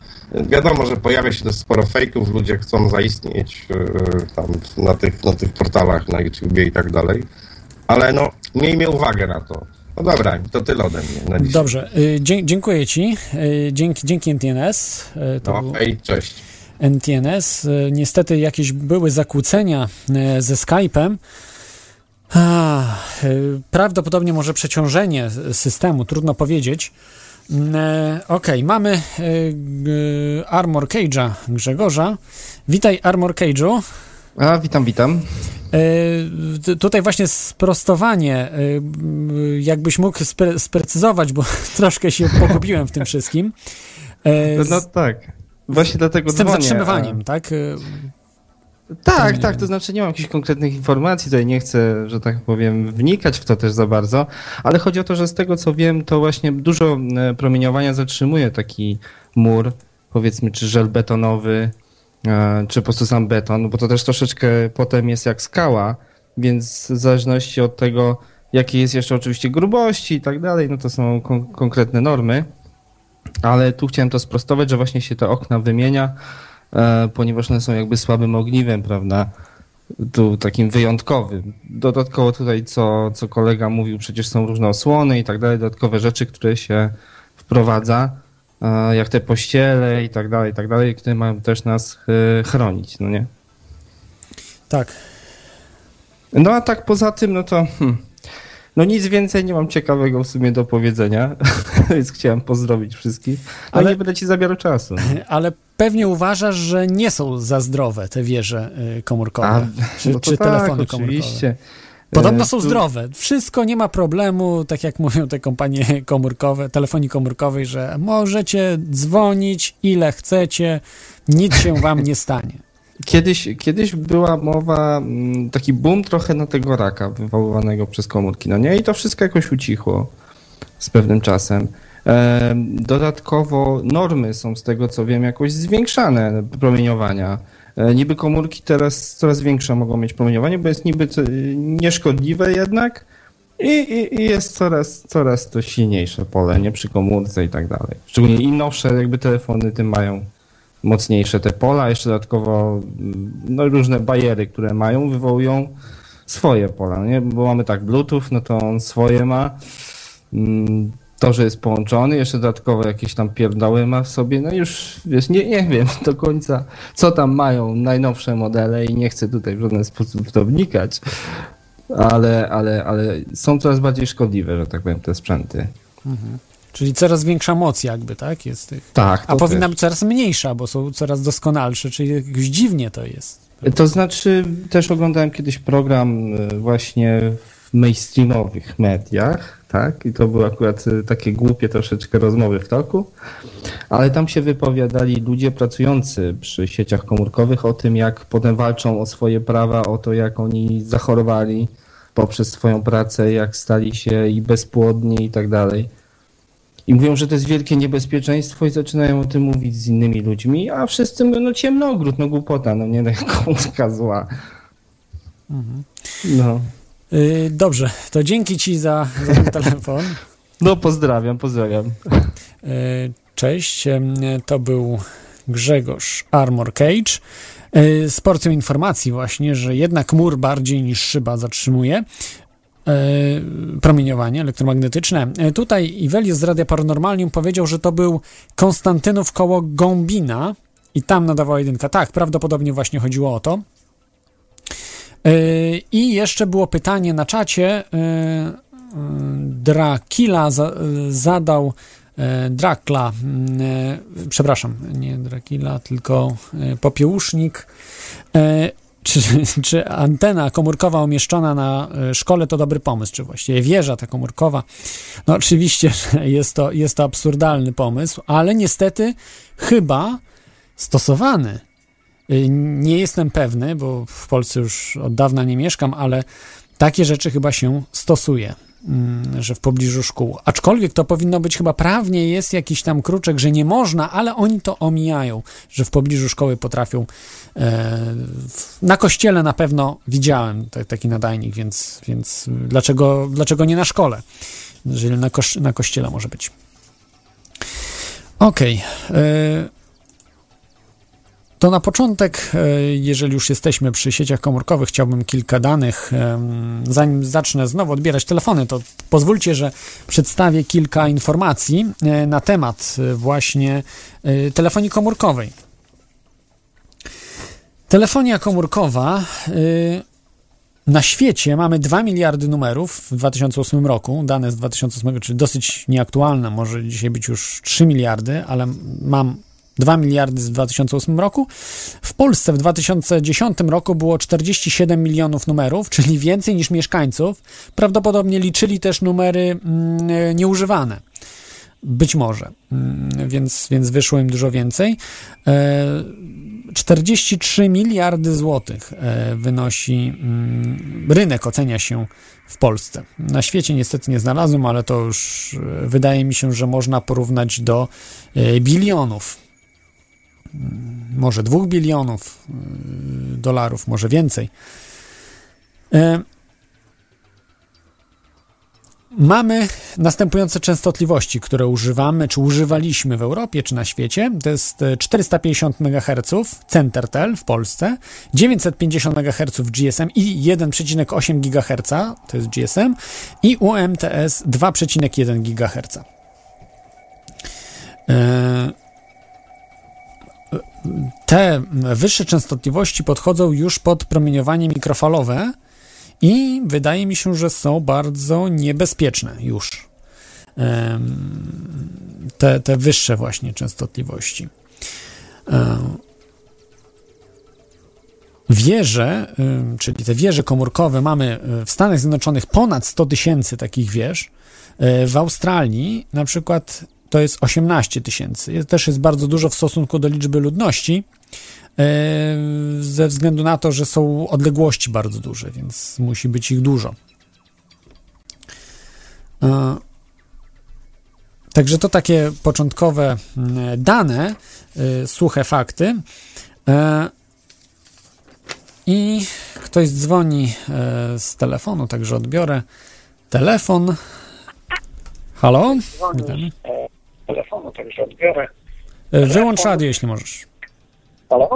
Wiadomo, że pojawia się też sporo fejków, ludzie chcą zaistnieć yy, tam na tych, na tych portalach, na YouTubie i tak dalej. Ale no, miejmy uwagę na to. No dobra, to tyle ode mnie na. Dobrze, y, dzie dziękuję Ci. Y, dzięki, dzięki NTNS. Y, to No, był hej, cześć. NTNS. Niestety jakieś były zakłócenia ze Skype'em. Prawdopodobnie może przeciążenie systemu, trudno powiedzieć. Mm, Okej, mamy y, g- Armor Cage'a Grzegorza. Witaj Armor Cage'u. A, witam, witam. E, Tutaj właśnie sprostowanie, e, jakbyś mógł spre sprecyzować, bo troszkę się pogubiłem w tym wszystkim. E, No, Z, no tak. Właśnie dlatego z tym dzwonię. zatrzymywaniem, tak? A, tak, tak, wiem. to znaczy nie mam jakichś konkretnych informacji, tutaj nie chcę, że tak powiem, wnikać w to też za bardzo, ale chodzi o to, że z tego co wiem, to właśnie dużo promieniowania zatrzymuje taki mur, powiedzmy, czy żel betonowy, czy po prostu sam beton, bo to też troszeczkę potem jest jak skała, więc w zależności od tego, jakie jest jeszcze oczywiście grubości i tak dalej, no to są kon- konkretne normy. Ale tu chciałem to sprostować, że właśnie się te okna wymienia, e, ponieważ one są jakby słabym ogniwem, prawda? Tu takim wyjątkowym. Dodatkowo tutaj, co, co kolega mówił, przecież są różne osłony i tak dalej, dodatkowe rzeczy, które się wprowadza. E, jak te pościele i tak dalej, i tak dalej, które mają też nas e, chronić, no nie? Tak. No a tak poza tym, no to hmm, no nic więcej nie mam ciekawego w sumie do powiedzenia, więc chciałem pozdrowić wszystkich, ale Ale- nie będę ci zabierał czasu. Ale pewnie uważasz, że nie są za zdrowe te wieże y, komórkowe, A, czy, no czy tak, telefony komórkowe. Podobno E, są zdrowe. Wszystko nie ma problemu, tak jak mówią te kompanie komórkowe, telefonii komórkowej, że możecie dzwonić ile chcecie, nic się wam nie stanie. Kiedyś, kiedyś była mowa, mm, taki boom trochę na tego raka wywoływanego przez komórki, no nie? I to wszystko jakoś ucichło z pewnym czasem. Em, Dodatkowo normy są z tego co wiem jakoś zwiększane promieniowania. E, Niby komórki teraz coraz większe mogą mieć promieniowanie, bo jest niby nieszkodliwe jednak i, i, i jest coraz, coraz to silniejsze pole, nie przy komórce i tak dalej. Szczególnie im nowsze jakby telefony, tym mają mocniejsze te pola, jeszcze dodatkowo mm, no, różne bariery, które mają, wywołują swoje pola, nie? Bo mamy tak Bluetooth, no to on swoje ma. To, że jest połączony, jeszcze dodatkowo jakieś tam pierdoły ma w sobie, no już wiesz, nie, nie wiem do końca, co tam mają najnowsze modele i nie chcę tutaj w żaden sposób w to wnikać, ale, ale, ale są coraz bardziej szkodliwe, że tak powiem, te sprzęty. Czyli coraz większa moc jakby, tak? Jest tych. Tak. A powinna też. być coraz mniejsza, bo są coraz doskonalsze, czyli jakoś dziwnie to jest. To znaczy, też oglądałem kiedyś program y, właśnie w mainstreamowych mediach, tak? I to były akurat y, takie głupie troszeczkę rozmowy w toku, ale tam się wypowiadali ludzie pracujący przy sieciach komórkowych o tym, jak potem walczą o swoje prawa, o to, jak oni zachorowali poprzez swoją pracę, jak stali się i bezpłodni i tak dalej. I mówią, że to jest wielkie niebezpieczeństwo i zaczynają o tym mówić z innymi ludźmi, a wszyscy mówią, no ciemnogród, no głupota, no nie, no komórka zła. No. Yy, dobrze, to dzięki ci za, za ten telefon. no pozdrawiam, pozdrawiam. Yy, Cześć, to był Grzegorz Armor Cage yy, z porcją informacji właśnie, że jednak mur bardziej niż szyba zatrzymuje promieniowanie elektromagnetyczne. Tutaj Iwelius z Radia Paranormalium powiedział, że to był Konstantynów koło Gąbina i tam nadawała jedynka. Tak, prawdopodobnie właśnie chodziło o to. Yy, I jeszcze było pytanie na czacie. Yy, yy, Drakila za, zadał e, Drakla, mm, e, przepraszam, nie Drakila, tylko e, Popiełusznik. E, Czy, czy antena komórkowa umieszczona na e, szkole to dobry pomysł, czy właściwie wieża ta komórkowa? No oczywiście, jest to, jest to absurdalny pomysł, ale niestety chyba stosowany. Y, Nie jestem pewny, bo w Polsce już od dawna nie mieszkam, ale takie rzeczy chyba się stosuje, mm, że w pobliżu szkół. Aczkolwiek to powinno być chyba prawnie, jest jakiś tam kruczek, że nie można, ale oni to omijają, że w pobliżu szkoły potrafią. E, na kościele na pewno widziałem ta- taki nadajnik, więc, więc dlaczego, dlaczego nie na szkole? Jeżeli na, kościele może być. Okej. e, to na początek, e, jeżeli już jesteśmy przy sieciach komórkowych, chciałbym kilka danych. Zanim zacznę znowu odbierać telefony, to pozwólcie, że przedstawię kilka informacji e, na temat e, właśnie telefonii komórkowej. Telefonia komórkowa na świecie mamy 2 miliardy numerów w 2008 roku, dane z 2008, czyli dosyć nieaktualne, może dzisiaj być już 3 miliardy, ale mam 2 miliardy z 2008 roku. W Polsce w 2010 roku było 47 milionów numerów, czyli więcej niż mieszkańców. Prawdopodobnie liczyli też numery mm, nieużywane. Być może, Mm, więc, więc wyszło im dużo więcej. E, 43 miliardy złotych e, wynosi mm, rynek, ocenia się w Polsce. Na świecie niestety nie znalazłem, ale to już e, wydaje mi się, że można porównać do e, bilionów. Mm, Może dwóch bilionów e, dolarów, może więcej. E, Mamy następujące częstotliwości, które używamy, czy używaliśmy w Europie, czy na świecie. To jest e, 450 MHz Centertel w Polsce, 950 MHz GSM i 1,8 GHz to jest GSM i UMTS 2,1 GHz. E, te wyższe częstotliwości podchodzą już pod promieniowanie mikrofalowe i wydaje mi się, że są bardzo niebezpieczne już. Te, te wyższe właśnie częstotliwości. E, Wieże, czyli te wieże komórkowe, mamy y, w Stanach Zjednoczonych ponad 100 tysięcy takich wież. Y, W Australii na przykład to jest 18 tysięcy. Jest- Też jest bardzo dużo w stosunku do liczby ludności, y, ze względu na to, że są odległości bardzo duże, więc musi być ich dużo. E, Także to takie początkowe mm, dane, y, suche fakty. E, I ktoś dzwoni e, z telefonu, także odbiorę telefon. Halo? Witamy. Telefonu, także odbiorę. Wyłącz radio, jeśli możesz. Halo?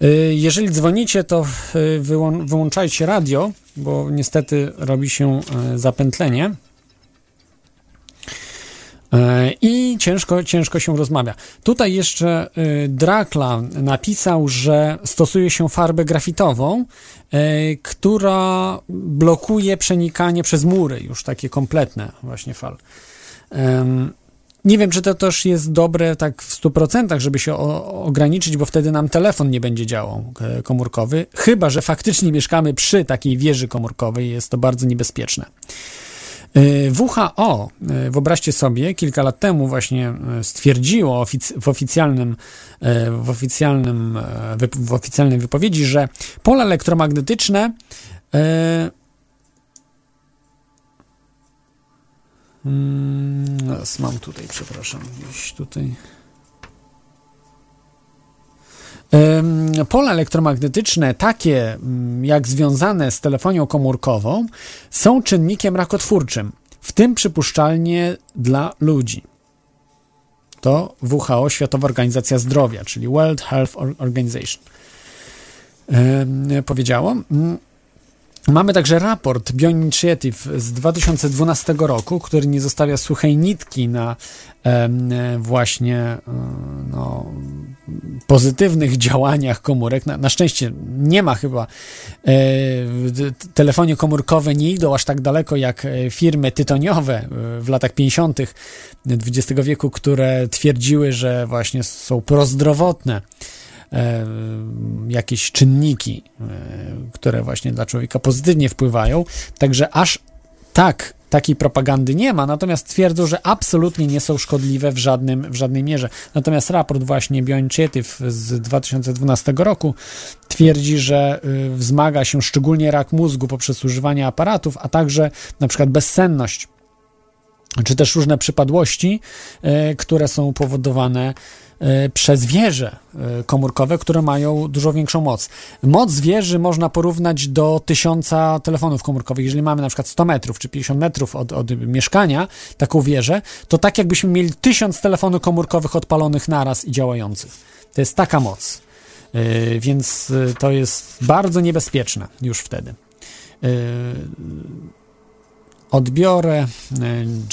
E, Jeżeli dzwonicie, to wyłą- wyłączajcie radio, bo niestety robi się e, zapętlenie. E, I ciężko, ciężko się rozmawia. Tutaj jeszcze e, Drakla napisał, że stosuje się farbę grafitową, e, która blokuje przenikanie przez mury, już takie kompletne właśnie fal. Nie wiem, czy to też jest dobre tak w 100%, żeby się o, ograniczyć, bo wtedy nam telefon nie będzie działał komórkowy, chyba że faktycznie mieszkamy przy takiej wieży komórkowej, jest to bardzo niebezpieczne. E, WHO, e, wyobraźcie sobie, kilka lat temu właśnie e, stwierdziło w oficjalnym, w oficjalnym, w oficjalnej wypowiedzi, że pola elektromagnetyczne Mm, mam tutaj, przepraszam, gdzieś tutaj. Pola elektromagnetyczne, takie mm, jak związane z telefonią komórkową, są czynnikiem rakotwórczym, w tym przypuszczalnie dla ludzi. To WHO, Światowa Organizacja Zdrowia, czyli World Health Or- Organization, powiedziało. Mm, Mamy także raport Bioinitiative z 2012 roku, który nie zostawia suchej nitki na właśnie e, no, pozytywnych działaniach komórek. Na, na szczęście nie ma chyba, e, telefonie komórkowe nie idą aż tak daleko jak e, firmy tytoniowe e, w latach 50. XX wieku, które twierdziły, że właśnie są prozdrowotne e, jakieś czynniki, e, które właśnie dla człowieka pozytywnie wpływają. Także aż tak takiej propagandy nie ma, natomiast twierdzą, że absolutnie nie są szkodliwe w, żadnym, w żadnej mierze. Natomiast raport właśnie Bioinitiative z 2012 roku twierdzi, że y, wzmaga się szczególnie rak mózgu poprzez używanie aparatów, a także na przykład bezsenność czy też różne przypadłości, e, które są powodowane przez wieże e, komórkowe, które mają dużo większą moc. Moc wieży można porównać do tysiąca telefonów komórkowych. Jeżeli mamy na przykład 100 metrów czy 50 metrów od, od mieszkania, taką wieżę, to tak jakbyśmy mieli tysiąc telefonów komórkowych odpalonych naraz i działających. To jest taka moc. E, Więc e, to jest bardzo niebezpieczne już wtedy. E, Odbiorę e,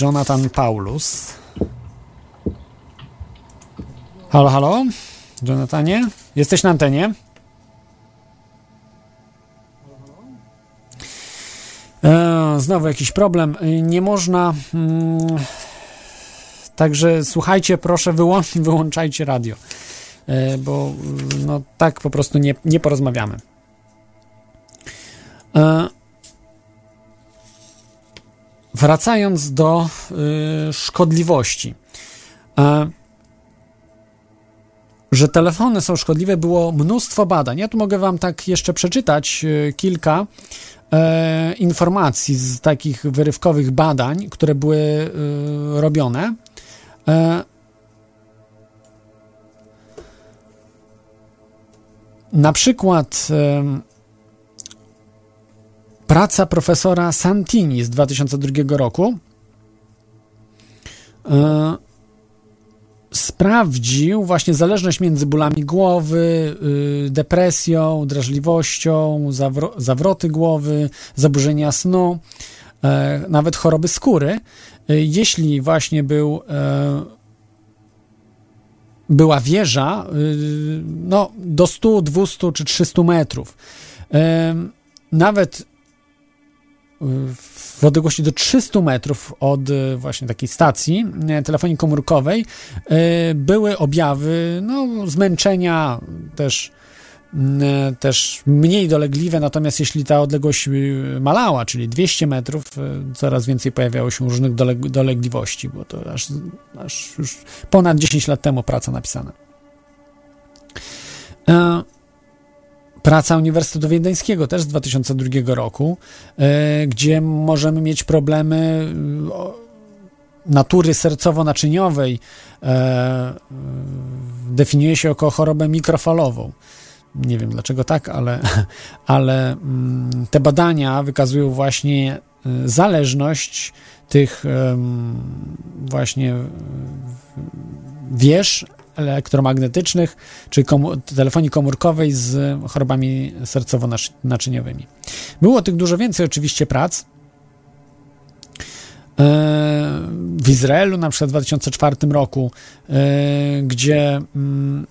Jonathan Paulus. Halo, halo? Jonathanie? Jesteś na antenie? E, znowu jakiś problem. E, Nie można. Mm, także słuchajcie, proszę, wyłącz, wyłączajcie radio. E, bo mm, no, tak po prostu nie, nie porozmawiamy. E, Wracając do y, szkodliwości. E, że telefony są szkodliwe, było mnóstwo badań. Ja tu mogę Wam tak jeszcze przeczytać y, kilka e, informacji z takich wyrywkowych badań, które były y, robione. E, na przykład. em, praca profesora Santini z 2002 roku e, sprawdził właśnie zależność między bólami głowy, y, depresją, drażliwością, zawro- zawroty głowy, zaburzenia snu, e, nawet choroby skóry y, jeśli właśnie był e, była wieża y, no, do 100, 200 czy 300 metrów. Nawet w odległości do 300 metrów od y, właśnie takiej stacji y, telefonii komórkowej y, były objawy no, zmęczenia też też mniej dolegliwe, natomiast jeśli ta odległość malała, czyli 200 metrów, coraz więcej pojawiało się różnych doleg- dolegliwości, bo to aż, aż już ponad 10 lat temu praca napisana. E, Praca Uniwersytetu Wiedeńskiego też z 2002 roku, e, gdzie możemy mieć problemy o- natury sercowo-naczyniowej. E, Definiuje się jako chorobę mikrofalową. Nie wiem dlaczego tak, ale, ale mm, te badania wykazują właśnie zależność tych właśnie wież elektromagnetycznych czy komu- telefonii komórkowej z chorobami sercowo-naczyniowymi. Było tych dużo więcej oczywiście prac. E, W Izraelu na przykład w 2004 roku, e, gdzie mm,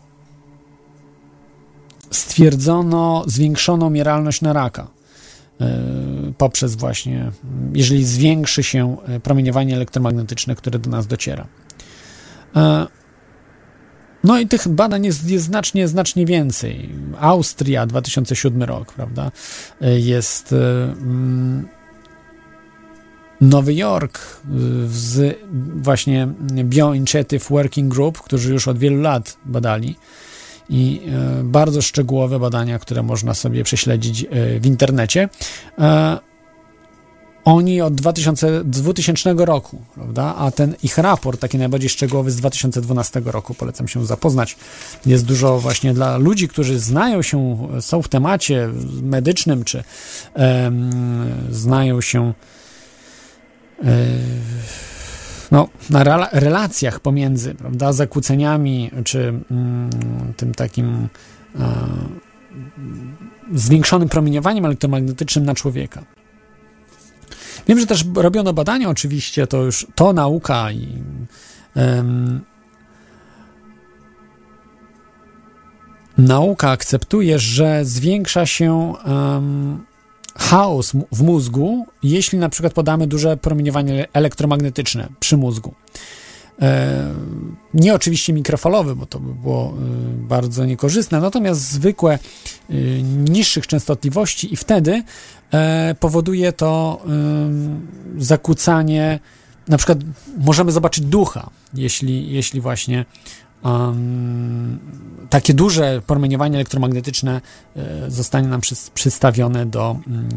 stwierdzono zwiększoną mieralność na raka e, poprzez właśnie, jeżeli zwiększy się promieniowanie elektromagnetyczne, które do nas dociera. E, No i tych badań jest, jest znacznie, znacznie więcej. Austria, 2007 rok, prawda? E, Jest e, mm, Nowy Jork y, z właśnie Bioinitiative Working Group, którzy już od wielu lat badali i e, bardzo szczegółowe badania, które można sobie prześledzić e, w internecie. Oni od 2000, 2000 roku, prawda? A ten ich raport, taki najbardziej szczegółowy z 2012 roku, polecam się zapoznać. Jest dużo właśnie dla ludzi, którzy znają się, są w temacie medycznym, czy em, znają się e, no, na rela- relacjach pomiędzy prawda, zakłóceniami, czy mm, tym takim zwiększonym promieniowaniem elektromagnetycznym na człowieka. Wiem, że też robiono badania, oczywiście, to już to nauka i em, nauka akceptuje, że zwiększa się em, chaos w mózgu, jeśli na przykład podamy duże promieniowanie elektromagnetyczne przy mózgu. E, nie oczywiście mikrofalowe, bo to by było y, bardzo niekorzystne, natomiast zwykłe y, niższych częstotliwości i wtedy powoduje to y, zakłócanie, na przykład możemy zobaczyć ducha, jeśli, jeśli właśnie um, takie duże promieniowanie elektromagnetyczne e, zostanie nam przys- przystawione do, mm,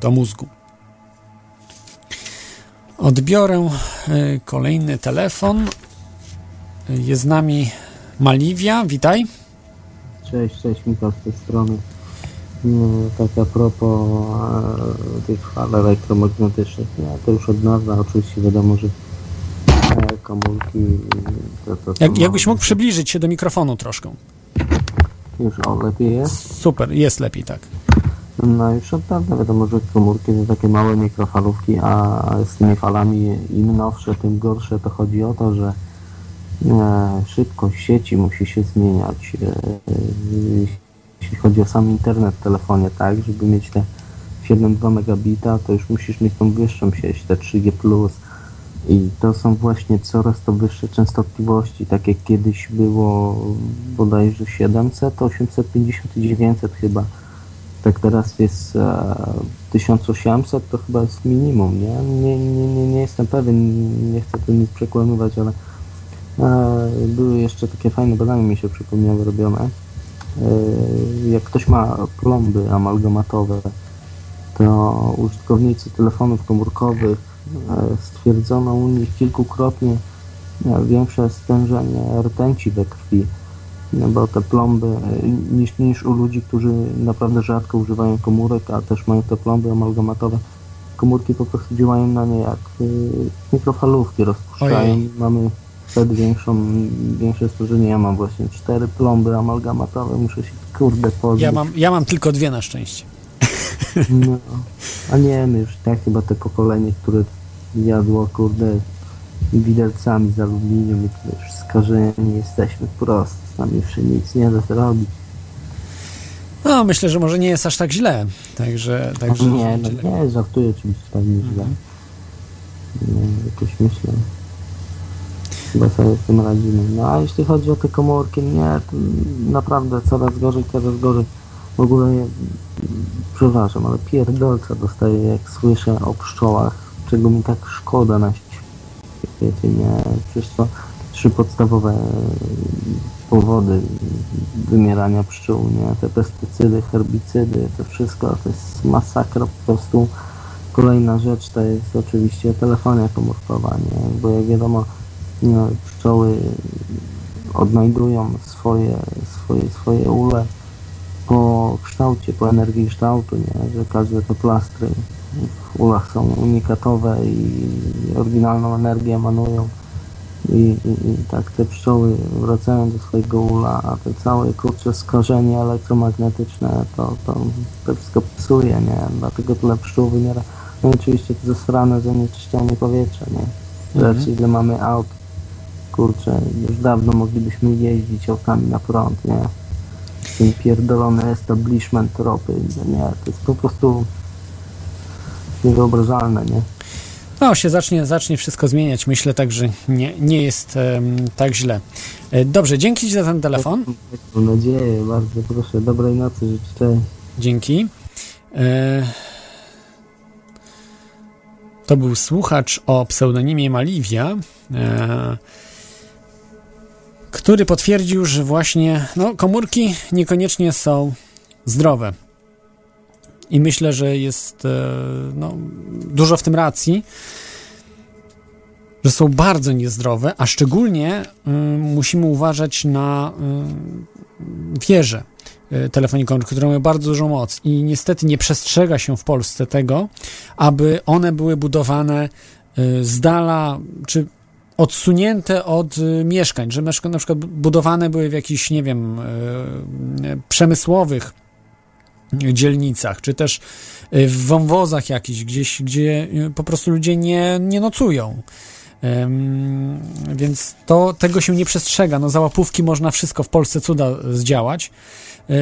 do mózgu. Odbiorę e, kolejny telefon. Jest z nami Maliwia, witaj. Cześć, cześć, Michał z tej strony. No, tak a propos e, tych fal elektromagnetycznych, nie, to już od dawna oczywiście wiadomo, że e, komórki to, to Jak, jakbyś mógł przybliżyć się do mikrofonu troszkę. Już o, lepiej jest? Super, jest lepiej, tak. No już od dawna wiadomo, że komórki to takie małe mikrofalówki, a z tymi falami im nowsze, tym gorsze. To chodzi o to, że e, szybkość sieci musi się zmieniać. E, e, jeśli chodzi o sam internet w telefonie, tak, żeby mieć te 7,2 megabita, to już musisz mieć tą wyższą sieć, te 3G+. I to są właśnie coraz to wyższe częstotliwości, tak jak kiedyś było bodajże 700, 850 i 900 chyba. Tak teraz jest e, 1800, to chyba jest minimum, nie? Nie, nie, nie, nie jestem pewien, nie chcę tu nic przekłamywać, ale e, były jeszcze takie fajne badania mi się przypomniały robione. E, jak ktoś ma plomby amalgamatowe, to użytkownicy telefonów komórkowych e, stwierdzono u nich kilkukrotnie e, większe stężenie rtęci we krwi, no bo te plomby niż, niż u ludzi, którzy naprawdę rzadko używają komórek, a też mają te plomby amalgamatowe. Komórki po prostu działają na nie jak mikrofalówki, rozpuszczają. Ojej. Mamy wtedy większą, większe stężenie. Ja mam właśnie cztery plomby amalgamatowe, muszę się kurde pozbyć. Ja mam, ja mam tylko dwie na szczęście. No, a nie, my już tak chyba te pokolenie, które jadło, kurde, widelcami z aluminium i to już skażeni jesteśmy prosto, z nami już nic nie da zrobić. No, myślę, że może nie jest aż tak źle. Także, także nie, no nie, żartuję oczywiście tak nie źle. Nie, jakoś myślę. Chyba sobie z tym radzimy. No a jeśli chodzi o te komórki, nie, to naprawdę coraz gorzej, coraz gorzej. W ogóle, nie, przepraszam, ale pierdolca dostaję jak słyszę o pszczołach, czego mi tak szkoda na świecie, nie? Przecież to trzy podstawowe powody wymierania pszczół, nie? Te pestycydy, herbicydy, to wszystko to jest masakra po prostu. Kolejna rzecz to jest oczywiście telefonia komórkowa, nie? Bo jak wiadomo, nie, pszczoły odnajdują swoje, swoje, swoje ule po kształcie, po energii kształtu, nie? że każde te plastry w ulach są unikatowe i oryginalną energię emanują. I, i, I tak te pszczoły wracają do swojego ula, a te całe kurcze skażenie elektromagnetyczne to, to, to wszystko psuje, nie? Dlatego tyle pszczół wymiera. No i oczywiście to zasrane zanieczyszczenie powietrza, nie? Mhm. ile mamy aut. Kurczę, już dawno moglibyśmy jeździć autami na prąd, nie? Ten pierdolony establishment ropy, nie? To jest po prostu niewyobrażalne, nie? No, się zacznie, zacznie wszystko zmieniać. Myślę tak, że nie, nie jest em, tak źle. E, Dobrze, dzięki Ci za ten telefon. Mam nadzieję, bardzo proszę. Dobrej nocy, życzę. Dzięki. E, To był słuchacz o pseudonimie Maliwia, e, który potwierdził, że właśnie no, komórki niekoniecznie są zdrowe. I myślę, że jest e, no, dużo w tym racji, że są bardzo niezdrowe, a szczególnie y, musimy uważać na y, y, telefonii komórkowej, które mają bardzo dużą moc i niestety nie przestrzega się w Polsce tego, aby one były budowane y, z dala, czy odsunięte od y, mieszkań, że na przykład budowane były w jakichś, nie wiem, y, y, przemysłowych dzielnicach, czy też w wąwozach jakichś, gdzieś, gdzie po prostu ludzie nie, nie nocują. Więc to, tego się nie przestrzega. No, za łapówki można wszystko w Polsce cuda zdziałać. E,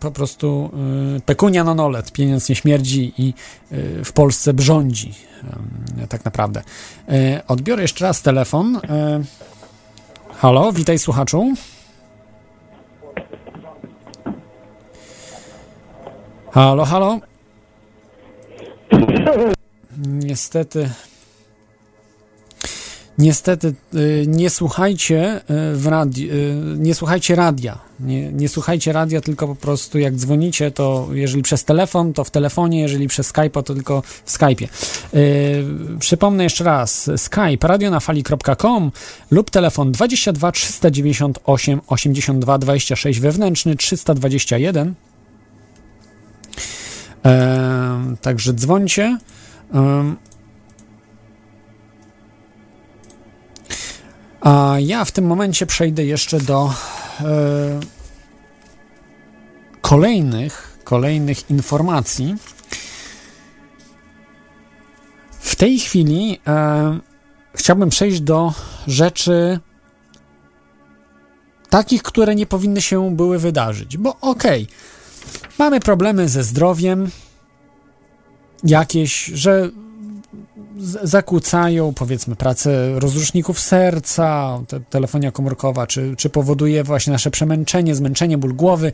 po prostu e, pekunia non olet, pieniądz nie śmierdzi i e, w Polsce brządzi. Tak naprawdę. Odbiorę jeszcze raz telefon. Halo, witaj słuchaczu. Halo, halo. Niestety. Niestety y, nie słuchajcie y, w radi- y, nie słuchajcie radia. Nie, nie słuchajcie radia, tylko po prostu jak dzwonicie, to jeżeli przez telefon, to w telefonie, jeżeli przez Skype'a, to tylko w Skype'ie. Przypomnę jeszcze raz, Skype radionafali.com lub telefon 22 398 82 26 wewnętrzny 321 Em, także dzwońcie. A ja w tym momencie przejdę jeszcze do e, kolejnych, kolejnych informacji. W tej chwili e, chciałbym przejść do rzeczy takich, które nie powinny się były wydarzyć. Bo okej, mamy problemy ze zdrowiem, jakieś, że zakłócają powiedzmy pracę rozruszników serca, te, telefonia komórkowa, czy, czy powoduje właśnie nasze przemęczenie, zmęczenie, ból głowy,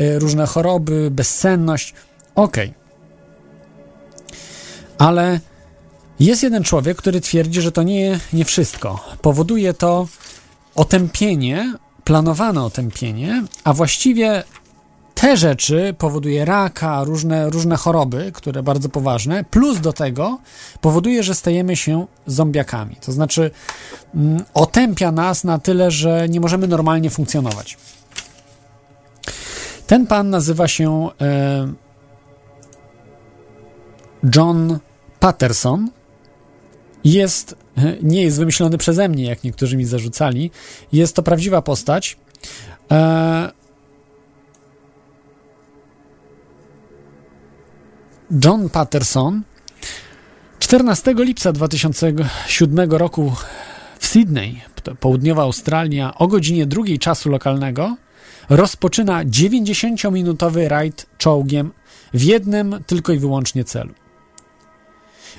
y, różne choroby, bezsenność. Okej. Ale jest jeden człowiek, który twierdzi, że to nie, nie wszystko. Powoduje to otępienie, planowane otępienie, a właściwie te rzeczy powoduje raka, różne, różne choroby, które bardzo poważne, plus do tego powoduje, że stajemy się zombiakami. To znaczy mm, otępia nas na tyle, że nie możemy normalnie funkcjonować. Ten pan nazywa się e, John Patterson. Jest, nie jest wymyślony przeze mnie, jak niektórzy mi zarzucali. Jest to prawdziwa postać. E, John Patterson 14 lipca 2007 roku Sydney, to południowa Australia, o godzinie drugiej czasu lokalnego rozpoczyna 90-minutowy rajd czołgiem w jednym tylko i wyłącznie celu.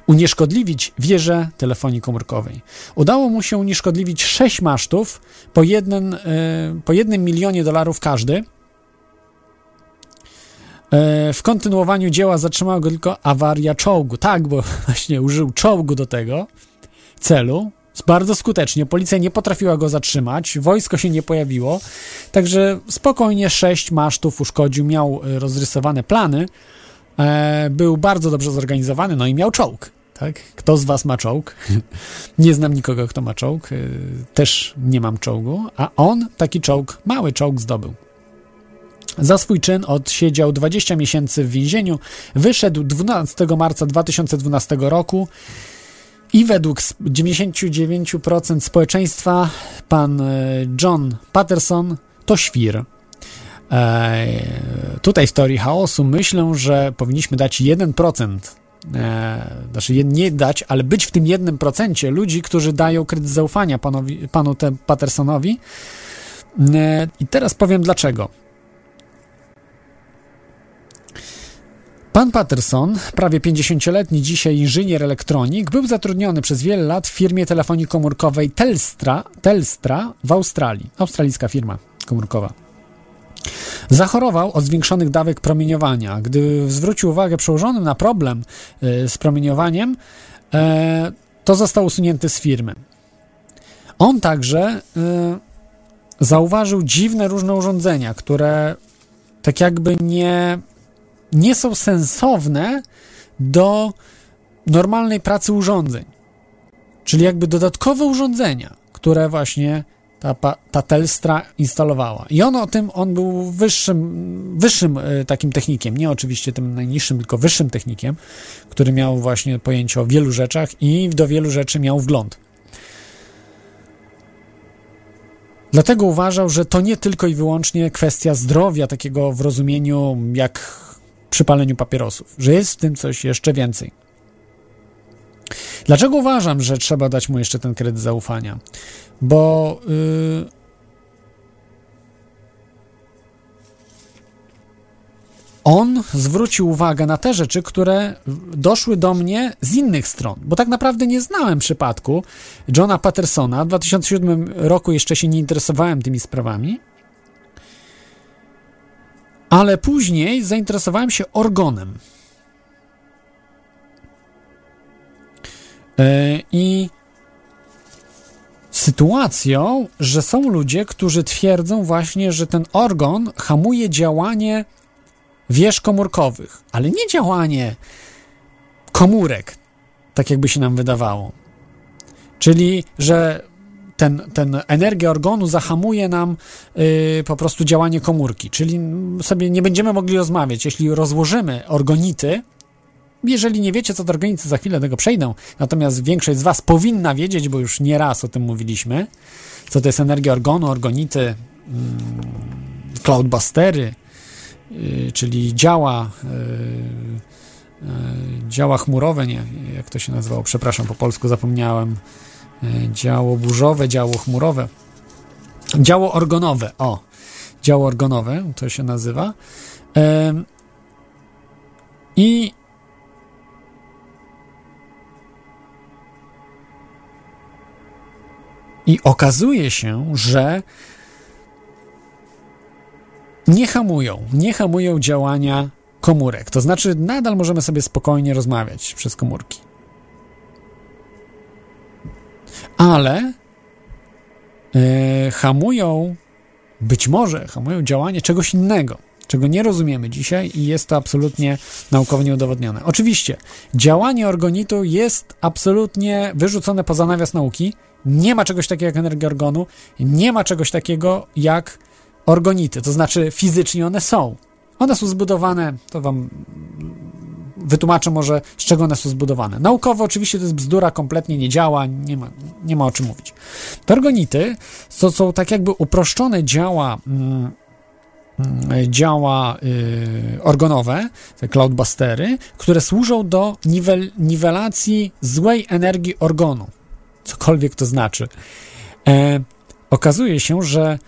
Unieszkodliwić wieżę telefonii komórkowej. Udało mu się unieszkodliwić 6 masztów po, jeden, e, po jednym milionie dolarów każdy. E, W kontynuowaniu dzieła zatrzymała go tylko awaria czołgu. Tak, bo właśnie użył czołgu do tego celu. Bardzo skutecznie. Policja nie potrafiła go zatrzymać, wojsko się nie pojawiło. Także spokojnie sześć masztów uszkodził, miał e, rozrysowane plany. E, był bardzo dobrze zorganizowany, no i miał czołg. Tak? Kto z was ma czołg? nie znam nikogo, kto ma czołg. Też nie mam czołgu, a on taki czołg, mały czołg zdobył. Za swój czyn odsiedział 20 miesięcy w więzieniu. Wyszedł 12 marca 2012 roku. I według 99% społeczeństwa pan e, John Patterson to świr. Eee, tutaj w teorii chaosu myślę, że powinniśmy dać 1%. Eee, znaczy nie dać, ale być w tym 1% ludzi, którzy dają kredyt zaufania panowi, panu te Pattersonowi. Eee, I teraz powiem dlaczego. Pan Patterson, prawie 50-letni dzisiaj inżynier elektronik, był zatrudniony przez wiele lat w firmie telefonii komórkowej Telstra, Telstra w Australii. Australijska firma komórkowa. Zachorował od zwiększonych dawek promieniowania. Gdy zwrócił uwagę przełożonym na problem y, z promieniowaniem, e, to został usunięty z firmy. On także y, zauważył dziwne różne urządzenia, które tak jakby nie nie są sensowne do normalnej pracy urządzeń. Czyli jakby dodatkowe urządzenia, które właśnie ta, ta Telstra instalowała. I on o tym, on był wyższym, wyższym e, takim technikiem, nie oczywiście tym najniższym, tylko wyższym technikiem, który miał właśnie pojęcie o wielu rzeczach i do wielu rzeczy miał wgląd. Dlatego uważał, że to nie tylko i wyłącznie kwestia zdrowia, takiego w rozumieniu jak przy paleniu papierosów, że jest w tym coś jeszcze więcej. Dlaczego uważam, że trzeba dać mu jeszcze ten kredyt zaufania? Bo yy, on zwrócił uwagę na te rzeczy, które doszły do mnie z innych stron, bo tak naprawdę nie znałem przypadku Johna Pattersona. W 2007 roku jeszcze się nie interesowałem tymi sprawami. Ale później zainteresowałem się orgonem. Yy, I sytuacją, że są ludzie, którzy twierdzą właśnie, że ten organ hamuje działanie wież komórkowych, ale nie działanie komórek, tak jakby się nam wydawało. Czyli, że ten, ten energia organu zahamuje nam yy, po prostu działanie komórki, czyli sobie nie będziemy mogli rozmawiać. Jeśli rozłożymy organity, jeżeli nie wiecie, co to organity, za chwilę tego przejdę, natomiast większość z Was powinna wiedzieć, bo już nie raz o tym mówiliśmy, co to jest energia organu, organity, yy, cloudbustery, yy, czyli działa, yy, yy, działa chmurowe, nie, jak to się nazywało, przepraszam, po polsku zapomniałem, działo burzowe, działo chmurowe, działo organowe, o, działo organowe, to się nazywa. I I okazuje się, że nie hamują, nie hamują działania komórek. To znaczy, nadal możemy sobie spokojnie rozmawiać przez komórki. Ale yy, hamują, być może hamują działanie czegoś innego, czego nie rozumiemy dzisiaj i jest to absolutnie naukowo nieudowodnione. Oczywiście, działanie organitu jest absolutnie wyrzucone poza nawias nauki. Nie ma czegoś takiego jak energia organu, nie ma czegoś takiego jak organity, to znaczy fizycznie one są. One są zbudowane, to wam wytłumaczę może, z czego one są zbudowane. Naukowo oczywiście to jest bzdura, kompletnie nie działa, nie ma, nie ma o czym mówić. Te organity to są tak jakby uproszczone działa mm, mm, działa y, organowe, te cloudbustery, które służą do niwel, niwelacji złej energii organu. cokolwiek to znaczy. E, okazuje się, że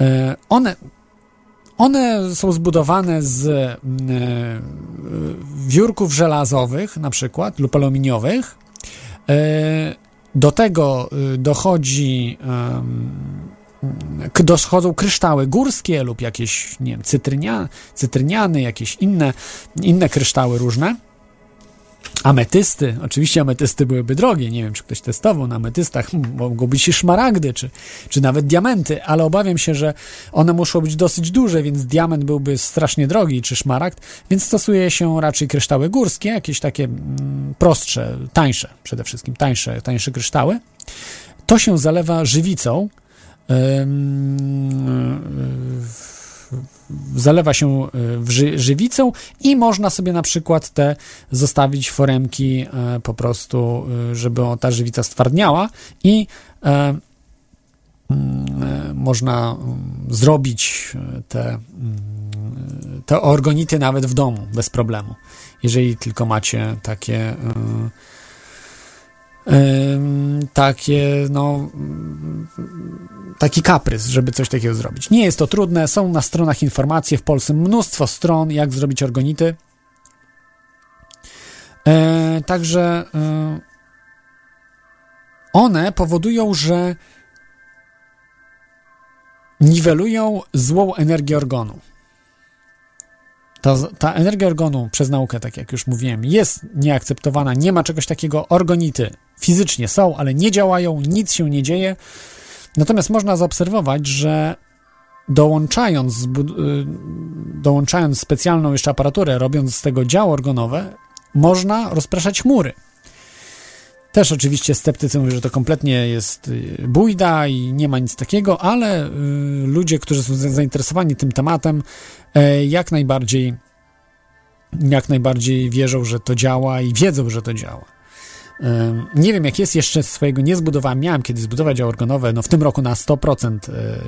e, one, one są zbudowane z e, wiórków żelazowych, na przykład, lub aluminiowych. E, do tego y, dochodzi dochodzą kryształy górskie lub jakieś, nie wiem, cytrynia, cytryniany, jakieś inne, inne kryształy różne. Ametysty, oczywiście ametysty byłyby drogie, nie wiem czy ktoś testował na ametystach, Hmm, mogą być i szmaragdy, czy, czy nawet diamenty, ale obawiam się, że one muszą być dosyć duże, więc diament byłby strasznie drogi, czy szmaragd, więc stosuje się raczej kryształy górskie, jakieś takie mm, prostsze, tańsze, przede wszystkim tańsze, tańsze kryształy. To się zalewa żywicą, ym, zalewa się w ży, żywicą i można sobie na przykład te zostawić foremki e, po prostu, e, żeby ta żywica stwardniała i e, mm, e, można mm, zrobić te, mm, te organity nawet w domu bez problemu, jeżeli tylko macie takie e, takie, no, taki kaprys, żeby coś takiego zrobić. Nie jest to trudne, są na stronach informacje w Polsce mnóstwo stron, jak zrobić organity. E, także e, one powodują, że niwelują złą energię organu. Ta, ta energia organu przez naukę, tak jak już mówiłem, jest nieakceptowana, nie ma czegoś takiego. Organity fizycznie są, ale nie działają, nic się nie dzieje. Natomiast można zaobserwować, że dołączając, y, dołączając specjalną jeszcze aparaturę, robiąc z tego działo organowe, można rozpraszać chmury. Też oczywiście sceptycy mówią, że to kompletnie jest y, bójda i nie ma nic takiego, ale y, ludzie, którzy są zainteresowani tym tematem, jak najbardziej jak najbardziej wierzą, że to działa i wiedzą, że to działa. Nie wiem, jak jest, jeszcze swojego nie zbudowałem. Miałem kiedyś zbudować działo organowe. No w tym roku na 100%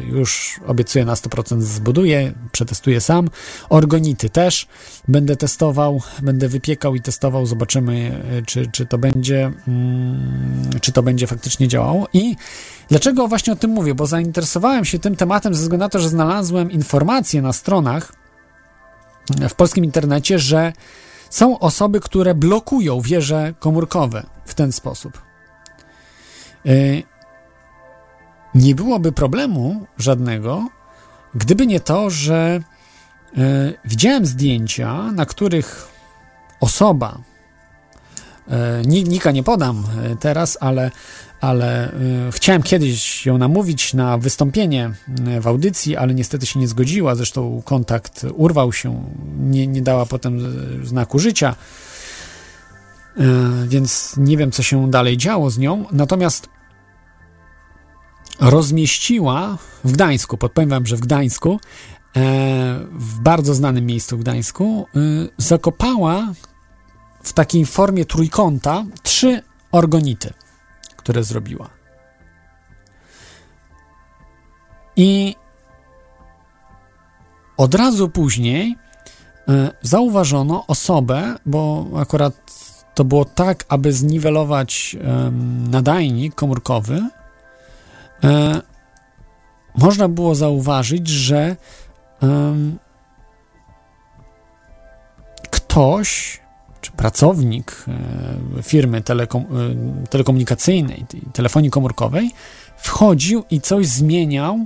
już obiecuję na 100% zbuduję, przetestuję sam. Orgonity też będę testował, będę wypiekał i testował. Zobaczymy, czy, czy to będzie, czy to będzie faktycznie działało. I dlaczego właśnie o tym mówię? Bo zainteresowałem się tym tematem ze względu na to, że znalazłem informacje na stronach w polskim internecie, że są osoby, które blokują wieże komórkowe w ten sposób. Nie byłoby problemu żadnego, gdyby nie to, że widziałem zdjęcia, na których osoba, nika nie podam teraz, ale, ale chciałem kiedyś ją namówić na wystąpienie w audycji, ale niestety się nie zgodziła. Zresztą kontakt urwał się, nie, nie dała potem znaku życia, więc nie wiem, co się dalej działo z nią. Natomiast rozmieściła w Gdańsku, podpowiem wam, że w Gdańsku, w bardzo znanym miejscu w Gdańsku, zakopała w takiej formie trójkąta trzy orgonity, które zrobiła. I od razu później zauważono osobę, bo akurat to było tak, aby zniwelować nadajnik komórkowy, można było zauważyć, że ktoś pracownik firmy telekom, telekomunikacyjnej, telefonii komórkowej, wchodził i coś zmieniał,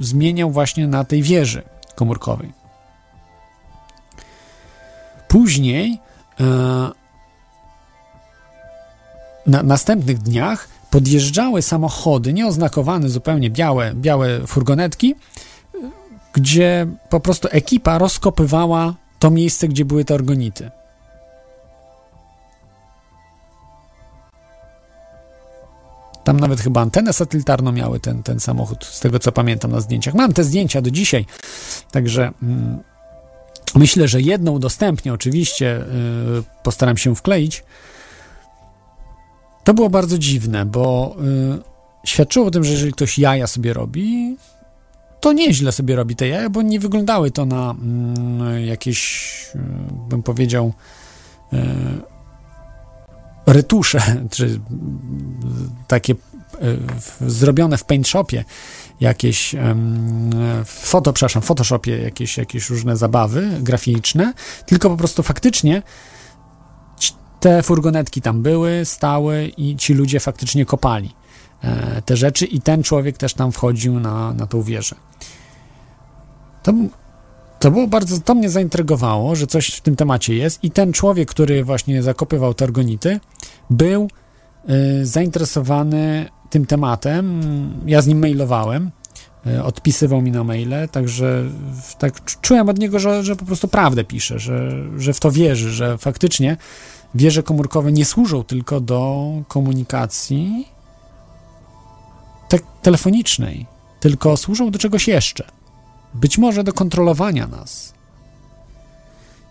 zmieniał właśnie na tej wieży komórkowej. Później, na następnych dniach, podjeżdżały samochody, nieoznakowane zupełnie białe, białe furgonetki, gdzie po prostu ekipa rozkopywała to miejsce, gdzie były te organity. Tam nawet chyba antenę satelitarną miały ten, ten samochód, z tego co pamiętam na zdjęciach. Mam te zdjęcia do dzisiaj, także mm, myślę, że jedną udostępnię, oczywiście yy, postaram się wkleić. To było bardzo dziwne, bo yy, świadczyło o tym, że jeżeli ktoś jaja sobie robi, to nieźle sobie robi te jaja, bo nie wyglądały to na mm, jakieś, yy, bym powiedział, retusze, czy mm, takie e, zrobione w Paint Shopie jakieś foto, przepraszam, w Photoshopie jakieś, jakieś różne zabawy graficzne, tylko po prostu faktycznie te furgonetki tam były, stały i ci ludzie faktycznie kopali. e, te rzeczy i ten człowiek też tam wchodził na, na tą wieżę. To, to było bardzo, to mnie zaintrygowało, że coś w tym temacie jest i ten człowiek, który właśnie zakopywał te był y, zainteresowany tym tematem. Ja z nim mailowałem, y, odpisywał mi na maile, także tak czu- czułem od niego, że, że po prostu prawdę pisze, że, że w to wierzy, że faktycznie wieże komórkowe nie służą tylko do komunikacji te- telefonicznej, tylko służą do czegoś jeszcze. Być może do kontrolowania nas.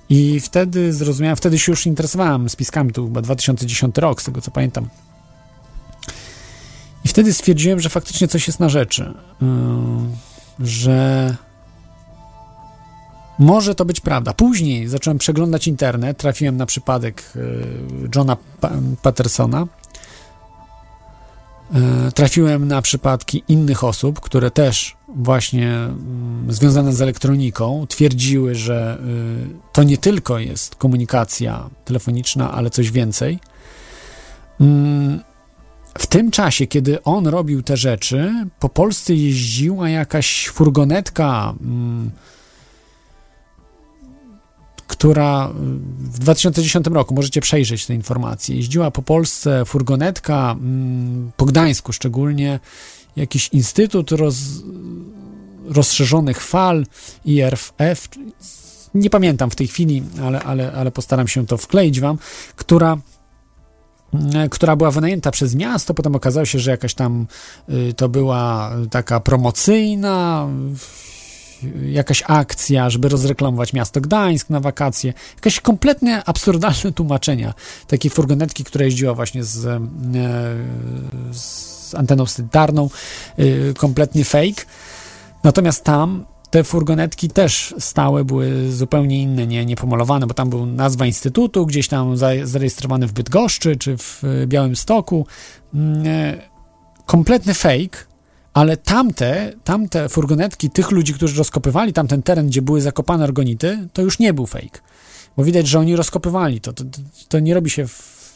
I wtedy zrozumiałem, wtedy się już interesowałem spiskami, to chyba 2010 rok, z tego co pamiętam. I wtedy stwierdziłem, że faktycznie coś jest na rzeczy. Yy, że może to być prawda. Później zacząłem przeglądać internet, trafiłem na przypadek yy, Johna pa- Pattersona. Yy, Trafiłem na przypadki innych osób, które też właśnie mm, związane z elektroniką twierdziły, że y, to nie tylko jest komunikacja telefoniczna, ale coś więcej. Mm, W tym czasie, kiedy on robił te rzeczy, po Polsce jeździła jakaś furgonetka, mm, która y, w 2010 roku, możecie przejrzeć te informacje, jeździła po Polsce furgonetka, mm, po Gdańsku szczególnie, jakiś instytut roz, rozszerzonych fal IRF, nie pamiętam w tej chwili, ale, ale, ale postaram się to wkleić wam, która e, która była wynajęta przez miasto, potem okazało się, że jakaś tam y, to była taka promocyjna y, jakaś akcja, żeby rozreklamować miasto Gdańsk na wakacje. Jakieś kompletnie absurdalne tłumaczenia takiej furgonetki, która jeździła właśnie z, e, z anteną satelitarną, y, kompletnie fake. Natomiast tam te furgonetki też stałe, były zupełnie inne, nie, niepomalowane, bo tam był nazwa instytutu, gdzieś tam za, zarejestrowany w Bydgoszczy czy w y, Białymstoku. Mm, e, Kompletny fake, ale tamte, tamte furgonetki tych ludzi, którzy rozkopywali tamten teren, gdzie były zakopane orgonity, to już nie był fake. Bo widać, że oni rozkopywali to. To, to, nie robi się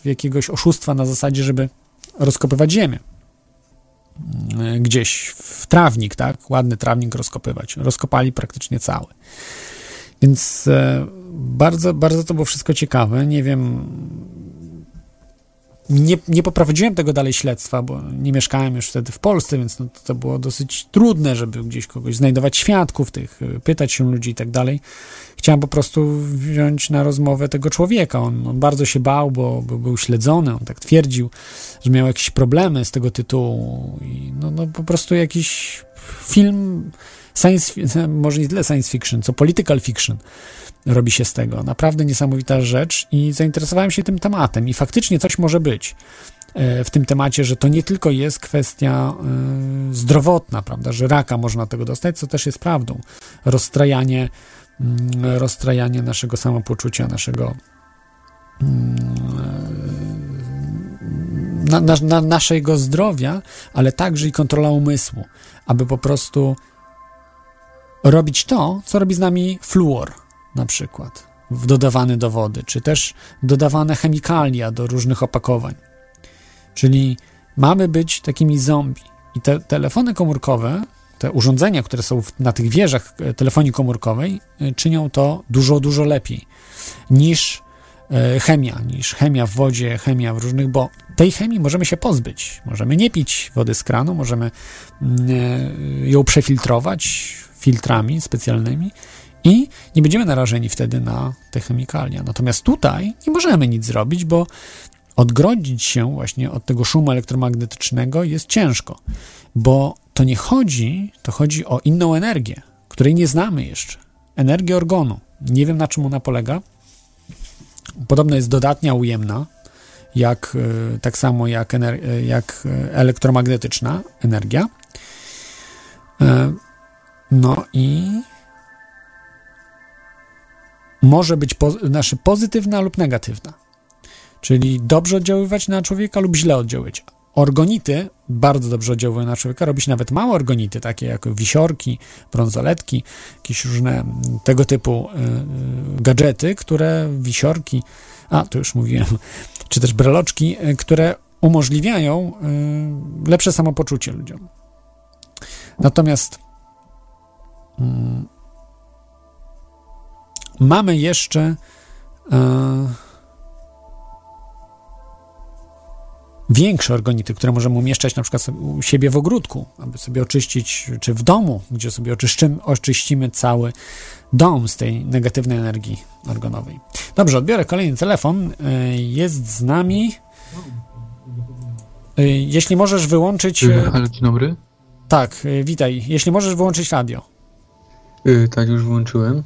jakiegoś oszustwa na zasadzie, żeby rozkopywać ziemię y, gdzieś w trawnik, tak? Ładny trawnik rozkopywać. Rozkopali praktycznie cały. Więc e, bardzo, bardzo to było wszystko ciekawe. Nie wiem. Nie, nie poprowadziłem tego dalej śledztwa, bo nie mieszkałem już wtedy w Polsce, więc no, to, było dosyć trudne, żeby gdzieś kogoś znajdować świadków tych, y, pytać się ludzi i tak dalej. Chciałem po prostu wziąć na rozmowę tego człowieka. On, on bardzo się bał, bo, bo był śledzony. On tak twierdził, że miał jakieś problemy z tego tytułu. I no, no po prostu jakiś film science, może nie tyle science fiction, co political fiction robi się z tego. Naprawdę niesamowita rzecz i zainteresowałem się tym tematem i faktycznie coś może być e, w tym temacie, że to nie tylko jest kwestia e, zdrowotna, prawda, że raka można tego dostać, co też jest prawdą. Rozstrajanie, mm, rozstrajanie naszego samopoczucia, naszego mm, na, na, na naszego zdrowia, ale także i kontrola umysłu, aby po prostu robić to, co robi z nami fluor na przykład, dodawany do wody, czy też dodawane chemikalia do różnych opakowań. Czyli mamy być takimi zombie. I te telefony komórkowe, te urządzenia, które są na tych wieżach e, telefonii komórkowej, e, czynią to dużo, dużo lepiej niż e, chemia, niż chemia w wodzie, chemia w różnych, bo tej chemii możemy się pozbyć. Możemy nie pić wody z kranu, możemy mm, ją przefiltrować filtrami specjalnymi i nie będziemy narażeni wtedy na te chemikalia. Natomiast tutaj nie możemy nic zrobić, bo odgrodzić się właśnie od tego szumu elektromagnetycznego jest ciężko, bo to nie chodzi, to chodzi o inną energię, której nie znamy jeszcze. Energię organu. Nie wiem na czym ona polega. Podobno jest dodatnia, ujemna, jak, e, tak samo jak, ener- e, jak e, elektromagnetyczna energia. No i może być po, znaczy pozytywna lub negatywna. czyli dobrze oddziaływać na człowieka lub źle oddziaływać. Orgonity bardzo dobrze oddziałują na człowieka, robi się nawet małe orgonity, takie jak wisiorki, brązoletki, jakieś różne mm, tego typu y, y, gadżety, które wisiorki, a tu już mówiłem, czy też breloczki, y, które umożliwiają y, lepsze samopoczucie ludziom. Natomiast mm, mamy jeszcze y, większe organity, które możemy umieszczać na przykład u siebie w ogródku, aby sobie oczyścić, czy w domu, gdzie sobie oczyszczymy, oczyścimy cały dom z tej negatywnej energii organowej. Dobrze, odbiorę kolejny telefon. Y, Jest z nami. Y, Jeśli możesz wyłączyć. y, Halo, dzień dobry. Tak, witaj. Jeśli możesz wyłączyć radio. Tak, już włączyłem.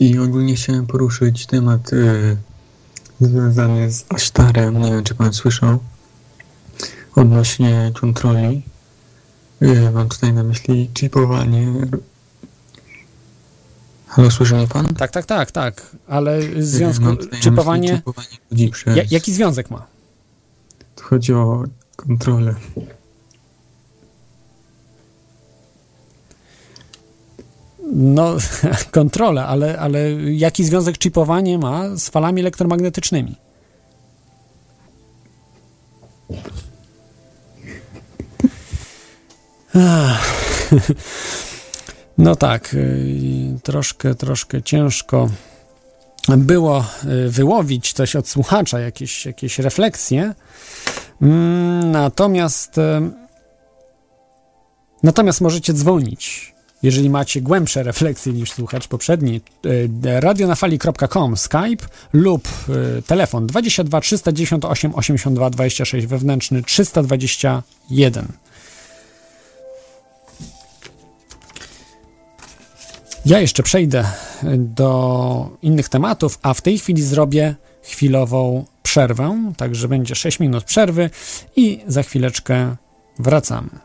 I ogólnie chciałem poruszyć temat y, związany z Ashtarem. Nie wiem, czy pan słyszał. Odnośnie kontroli. Y, mam tutaj na myśli chipowanie. Halo, słyszy mnie pan? Tak, tak, tak, tak. Ale w związku myśli chipowanie. przez... Ja, jaki związek ma? Chodzi o kontrolę. No, kontrolę, ale, ale jaki związek chipowanie ma z falami elektromagnetycznymi? No tak, y, troszkę, troszkę ciężko było y, wyłowić coś od słuchacza, jakieś, jakieś refleksje. Mm, Natomiast, y, natomiast możecie dzwonić, jeżeli macie głębsze refleksje niż słuchacz poprzedni. y, radionafali.com Skype lub y, telefon 22 398 82 26 wewnętrzny 321. Ja jeszcze przejdę do innych tematów, a w tej chwili zrobię chwilową przerwę, także będzie 6 minut przerwy i za chwileczkę wracamy.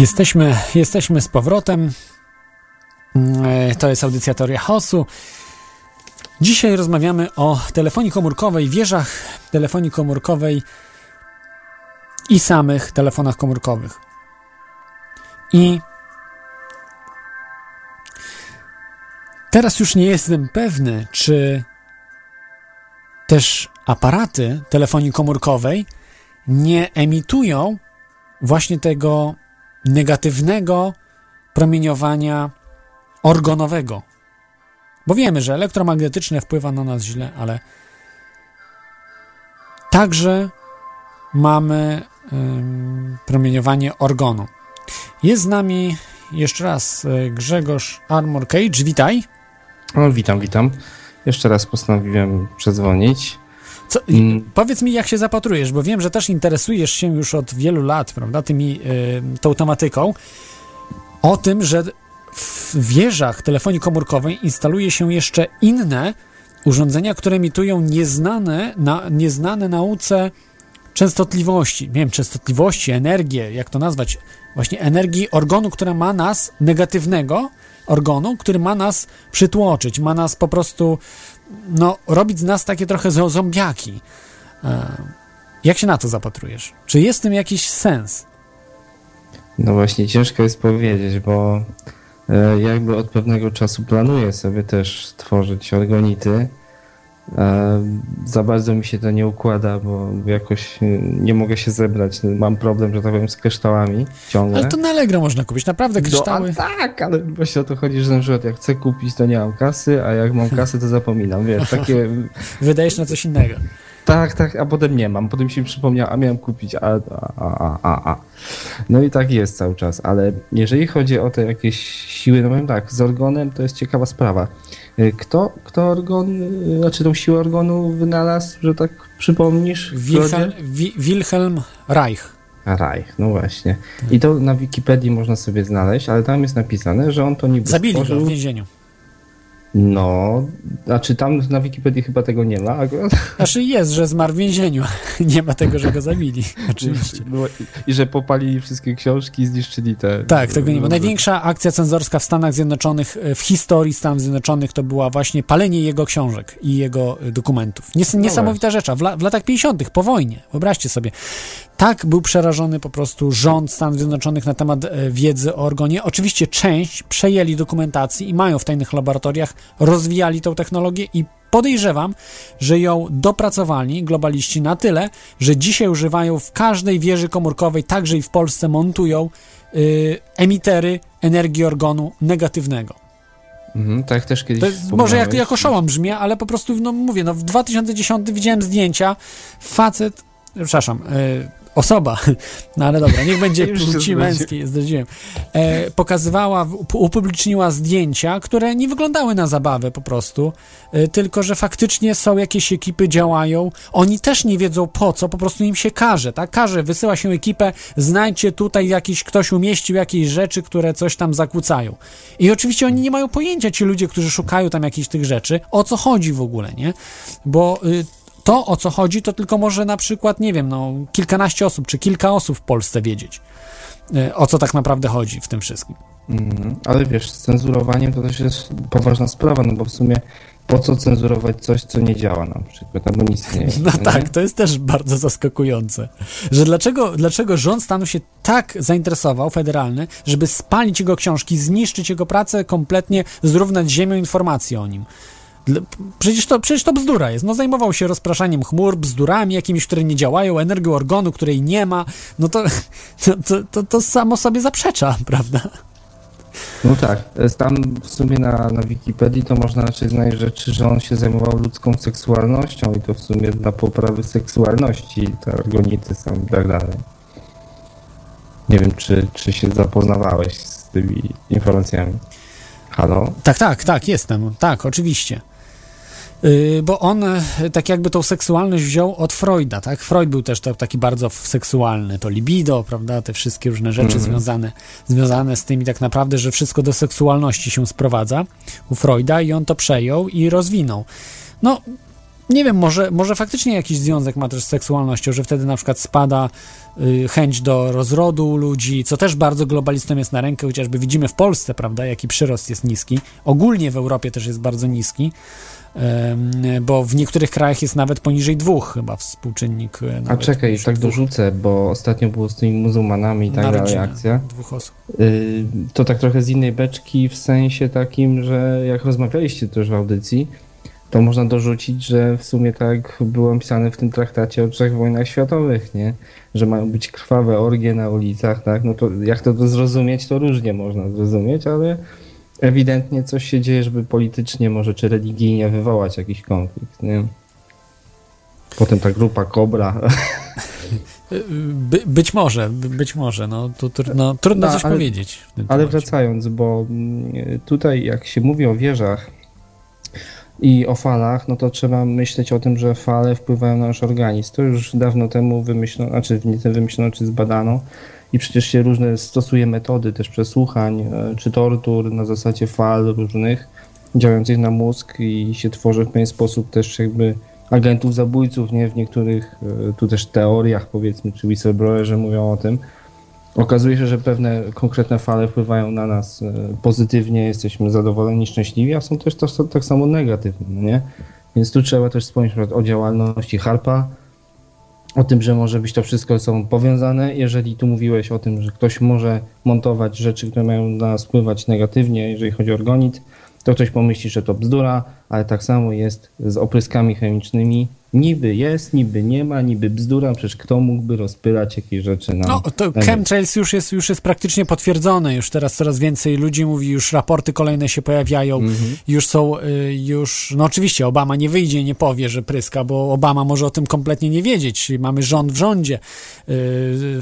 Jesteśmy, jesteśmy z powrotem. E, To jest audycja Teoria Chaosu. Dzisiaj rozmawiamy o telefonii komórkowej, wieżach telefonii komórkowej i samych telefonach komórkowych. I teraz już nie jestem pewny, czy też aparaty telefonii komórkowej nie emitują właśnie tego negatywnego promieniowania organowego. Bo wiemy, że elektromagnetyczne wpływa na nas źle, ale także mamy promieniowanie organu. Jest z nami jeszcze raz y, Grzegorz Armor Cage. Witaj. O, witam, witam. Jeszcze raz postanowiłem przedzwonić. Co, Powiedz mi, jak się zapatrujesz, bo wiem, że też interesujesz się już od wielu lat, prawda, tymi, y, tą tematyką. O tym, że w wieżach telefonii komórkowej instaluje się jeszcze inne urządzenia, które emitują nieznane, na, nieznane nauce częstotliwości. Nie wiem, częstotliwości, energię, jak to nazwać? Właśnie energii organu, która ma nas, negatywnego organu, który ma nas przytłoczyć, ma nas po prostu, no, robić z nas takie trochę zo- zombiaki. E, Jak się na to zapatrujesz? Czy jest w tym jakiś sens? No właśnie, ciężko jest powiedzieć, bo e, jakby od pewnego czasu planuję sobie też tworzyć organity. Za bardzo mi się to nie układa, bo jakoś nie mogę się zebrać. Mam problem, że tak powiem, z kryształami ciągle. Ale to na Allegro można kupić, naprawdę kryształy. No, tak, ale właśnie o to chodzi, że na przykład jak chcę kupić, to nie mam kasy, a jak mam kasę, to zapominam. Wiesz, takie Wydajesz na coś innego. Tak, tak, a potem nie mam. Potem się przypomniał, a miałem kupić, a, a, a, a, a. No i tak jest cały czas, ale jeżeli chodzi o te jakieś siły, no powiem tak, z organem to jest ciekawa sprawa. Y, Kto, kto organ, y, znaczy tą siłę organu wynalazł, że tak przypomnisz? Wilhelm, Wi- Wilhelm Reich. Reich, no właśnie. I to na Wikipedii można sobie znaleźć, ale tam jest napisane, że on to niby Zabili go stworzył... w więzieniu. No, znaczy tam na Wikipedii chyba tego nie ma akurat. Znaczy jest, że zmarł w więzieniu. Nie ma tego, że go zabili. Oczywiście. No, i, że popalili wszystkie książki i zniszczyli te... Tak, tego nie ma. Największa akcja cenzorska w Stanach Zjednoczonych, e, w historii Stanów Zjednoczonych, to była właśnie palenie jego książek i jego e, dokumentów. Nies niesamowita rzecz. W, la w latach 50., po wojnie, wyobraźcie sobie. Tak był przerażony po prostu rząd Stanów Zjednoczonych na temat e, wiedzy o orgonie. Oczywiście część przejęli dokumentacji i mają w tajnych laboratoriach, rozwijali tą technologię i podejrzewam, że ją dopracowali globaliści na tyle, że dzisiaj używają w każdej wieży komórkowej, także i w Polsce montują y, emitery energii organu negatywnego. Mhm, tak też kiedyś To jest, może jak, jako szołom brzmi, ale po prostu, no mówię, no w 2010 widziałem zdjęcia, facet, przepraszam, y, osoba, no ale dobra, niech będzie płci męskiej, zdradziłem, e, pokazywała, up- upubliczniła zdjęcia, które nie wyglądały na zabawę po prostu, e, tylko, że faktycznie są jakieś ekipy, działają, oni też nie wiedzą po co, po prostu im się każe, tak, każe, wysyła się ekipę, znajdźcie tutaj jakiś, ktoś umieścił jakieś rzeczy, które coś tam zakłócają. I oczywiście oni nie mają pojęcia, ci ludzie, którzy szukają tam jakichś tych rzeczy, o co chodzi w ogóle, nie? Bo y, to, o co chodzi, to tylko może na przykład, nie wiem, no, kilkanaście osób, czy kilka osób w Polsce wiedzieć, y, o co tak naprawdę chodzi w tym wszystkim. Mhm, ale wiesz, z cenzurowaniem to też jest poważna sprawa, no bo w sumie po co cenzurować coś, co nie działa na przykład, albo nic nie jest. No nie? tak, to jest też bardzo zaskakujące. Że dlaczego, dlaczego rząd stanu się tak zainteresował, federalny, żeby spalić jego książki, zniszczyć jego pracę, kompletnie zrównać ziemią informacje o nim. Przecież to, przecież to bzdura jest. No zajmował się rozpraszaniem chmur, bzdurami jakimiś, które nie działają, energią organu, której nie ma. No to, to, to, to, to samo sobie zaprzecza, prawda? No tak, tam w sumie na, na Wikipedii to można raczej znaleźć rzeczy, że on się zajmował ludzką seksualnością i to w sumie dla poprawy seksualności te organity są i tak dalej. Nie wiem, czy, czy się zapoznawałeś z tymi informacjami. Halo? Tak, tak, tak, jestem. Tak, oczywiście. Yy, bo on e, tak jakby tą seksualność wziął od Freuda, tak? Freud był też to, taki bardzo seksualny, to libido, prawda? Te wszystkie różne rzeczy Mhm. związane, związane z tym i tak naprawdę, że wszystko do seksualności się sprowadza u Freuda i on to przejął i rozwinął. No, nie wiem, może, może faktycznie jakiś związek ma też z seksualnością, że wtedy na przykład spada y, chęć do rozrodu ludzi, co też bardzo globalistom jest na rękę, chociażby widzimy w Polsce, prawda, jaki przyrost jest niski. Ogólnie w Europie też jest bardzo niski, bo w niektórych krajach jest nawet poniżej dwóch chyba współczynnik. e, A czekaj, tak dwóch dorzucę, bo ostatnio było z tymi muzułmanami i tak na dalej akcja. Dwóch osób. Y, To tak trochę z innej beczki, w sensie takim, że jak rozmawialiście też w audycji, to można dorzucić, że w sumie tak było pisane w tym traktacie o trzech wojnach światowych, nie? Że mają być krwawe orgie na ulicach, tak? No to jak to zrozumieć, to różnie można zrozumieć, ale ewidentnie coś się dzieje, żeby politycznie może czy religijnie wywołać jakiś konflikt, nie? Potem ta grupa Kobra. By, być może, by, być może, no to trudno, trudno No, coś ale- powiedzieć. Ale temacie. wracając, bo mm, tutaj jak się mówi o wieżach i o falach, no to trzeba myśleć o tym, że fale wpływają na nasz organizm. To już dawno temu wymyślono, znaczy nie wymyślono, czy zbadano i przecież się różne stosuje metody też przesłuchań, e, czy tortur na zasadzie fal różnych działających na mózg i się tworzy w pewien sposób też jakby agentów zabójców, nie? W niektórych e, tu też teoriach powiedzmy, czy whistleblowerzy mówią o tym, Okazuje się, że pewne konkretne fale wpływają na nas e, pozytywnie, jesteśmy zadowoleni, szczęśliwi, a są też to, tak samo negatywne, no nie? Więc tu trzeba też wspomnieć o działalności Harpa, o tym, że może być to wszystko ze sobą powiązane. Jeżeli tu mówiłeś o tym, że ktoś może montować rzeczy, które mają na nas wpływać negatywnie, jeżeli chodzi o organit, to ktoś pomyśli, że to bzdura, ale tak samo jest z opryskami chemicznymi. Niby jest, niby nie ma, niby bzdura, przecież kto mógłby rozpylać jakieś rzeczy na... No, to na chemtrails już jest, już jest praktycznie potwierdzone, już teraz coraz więcej ludzi mówi, już raporty kolejne się pojawiają, Mhm. już są, y, już, no oczywiście Obama nie wyjdzie, nie powie, że pryska, bo Obama może o tym kompletnie nie wiedzieć, mamy rząd w rządzie, y,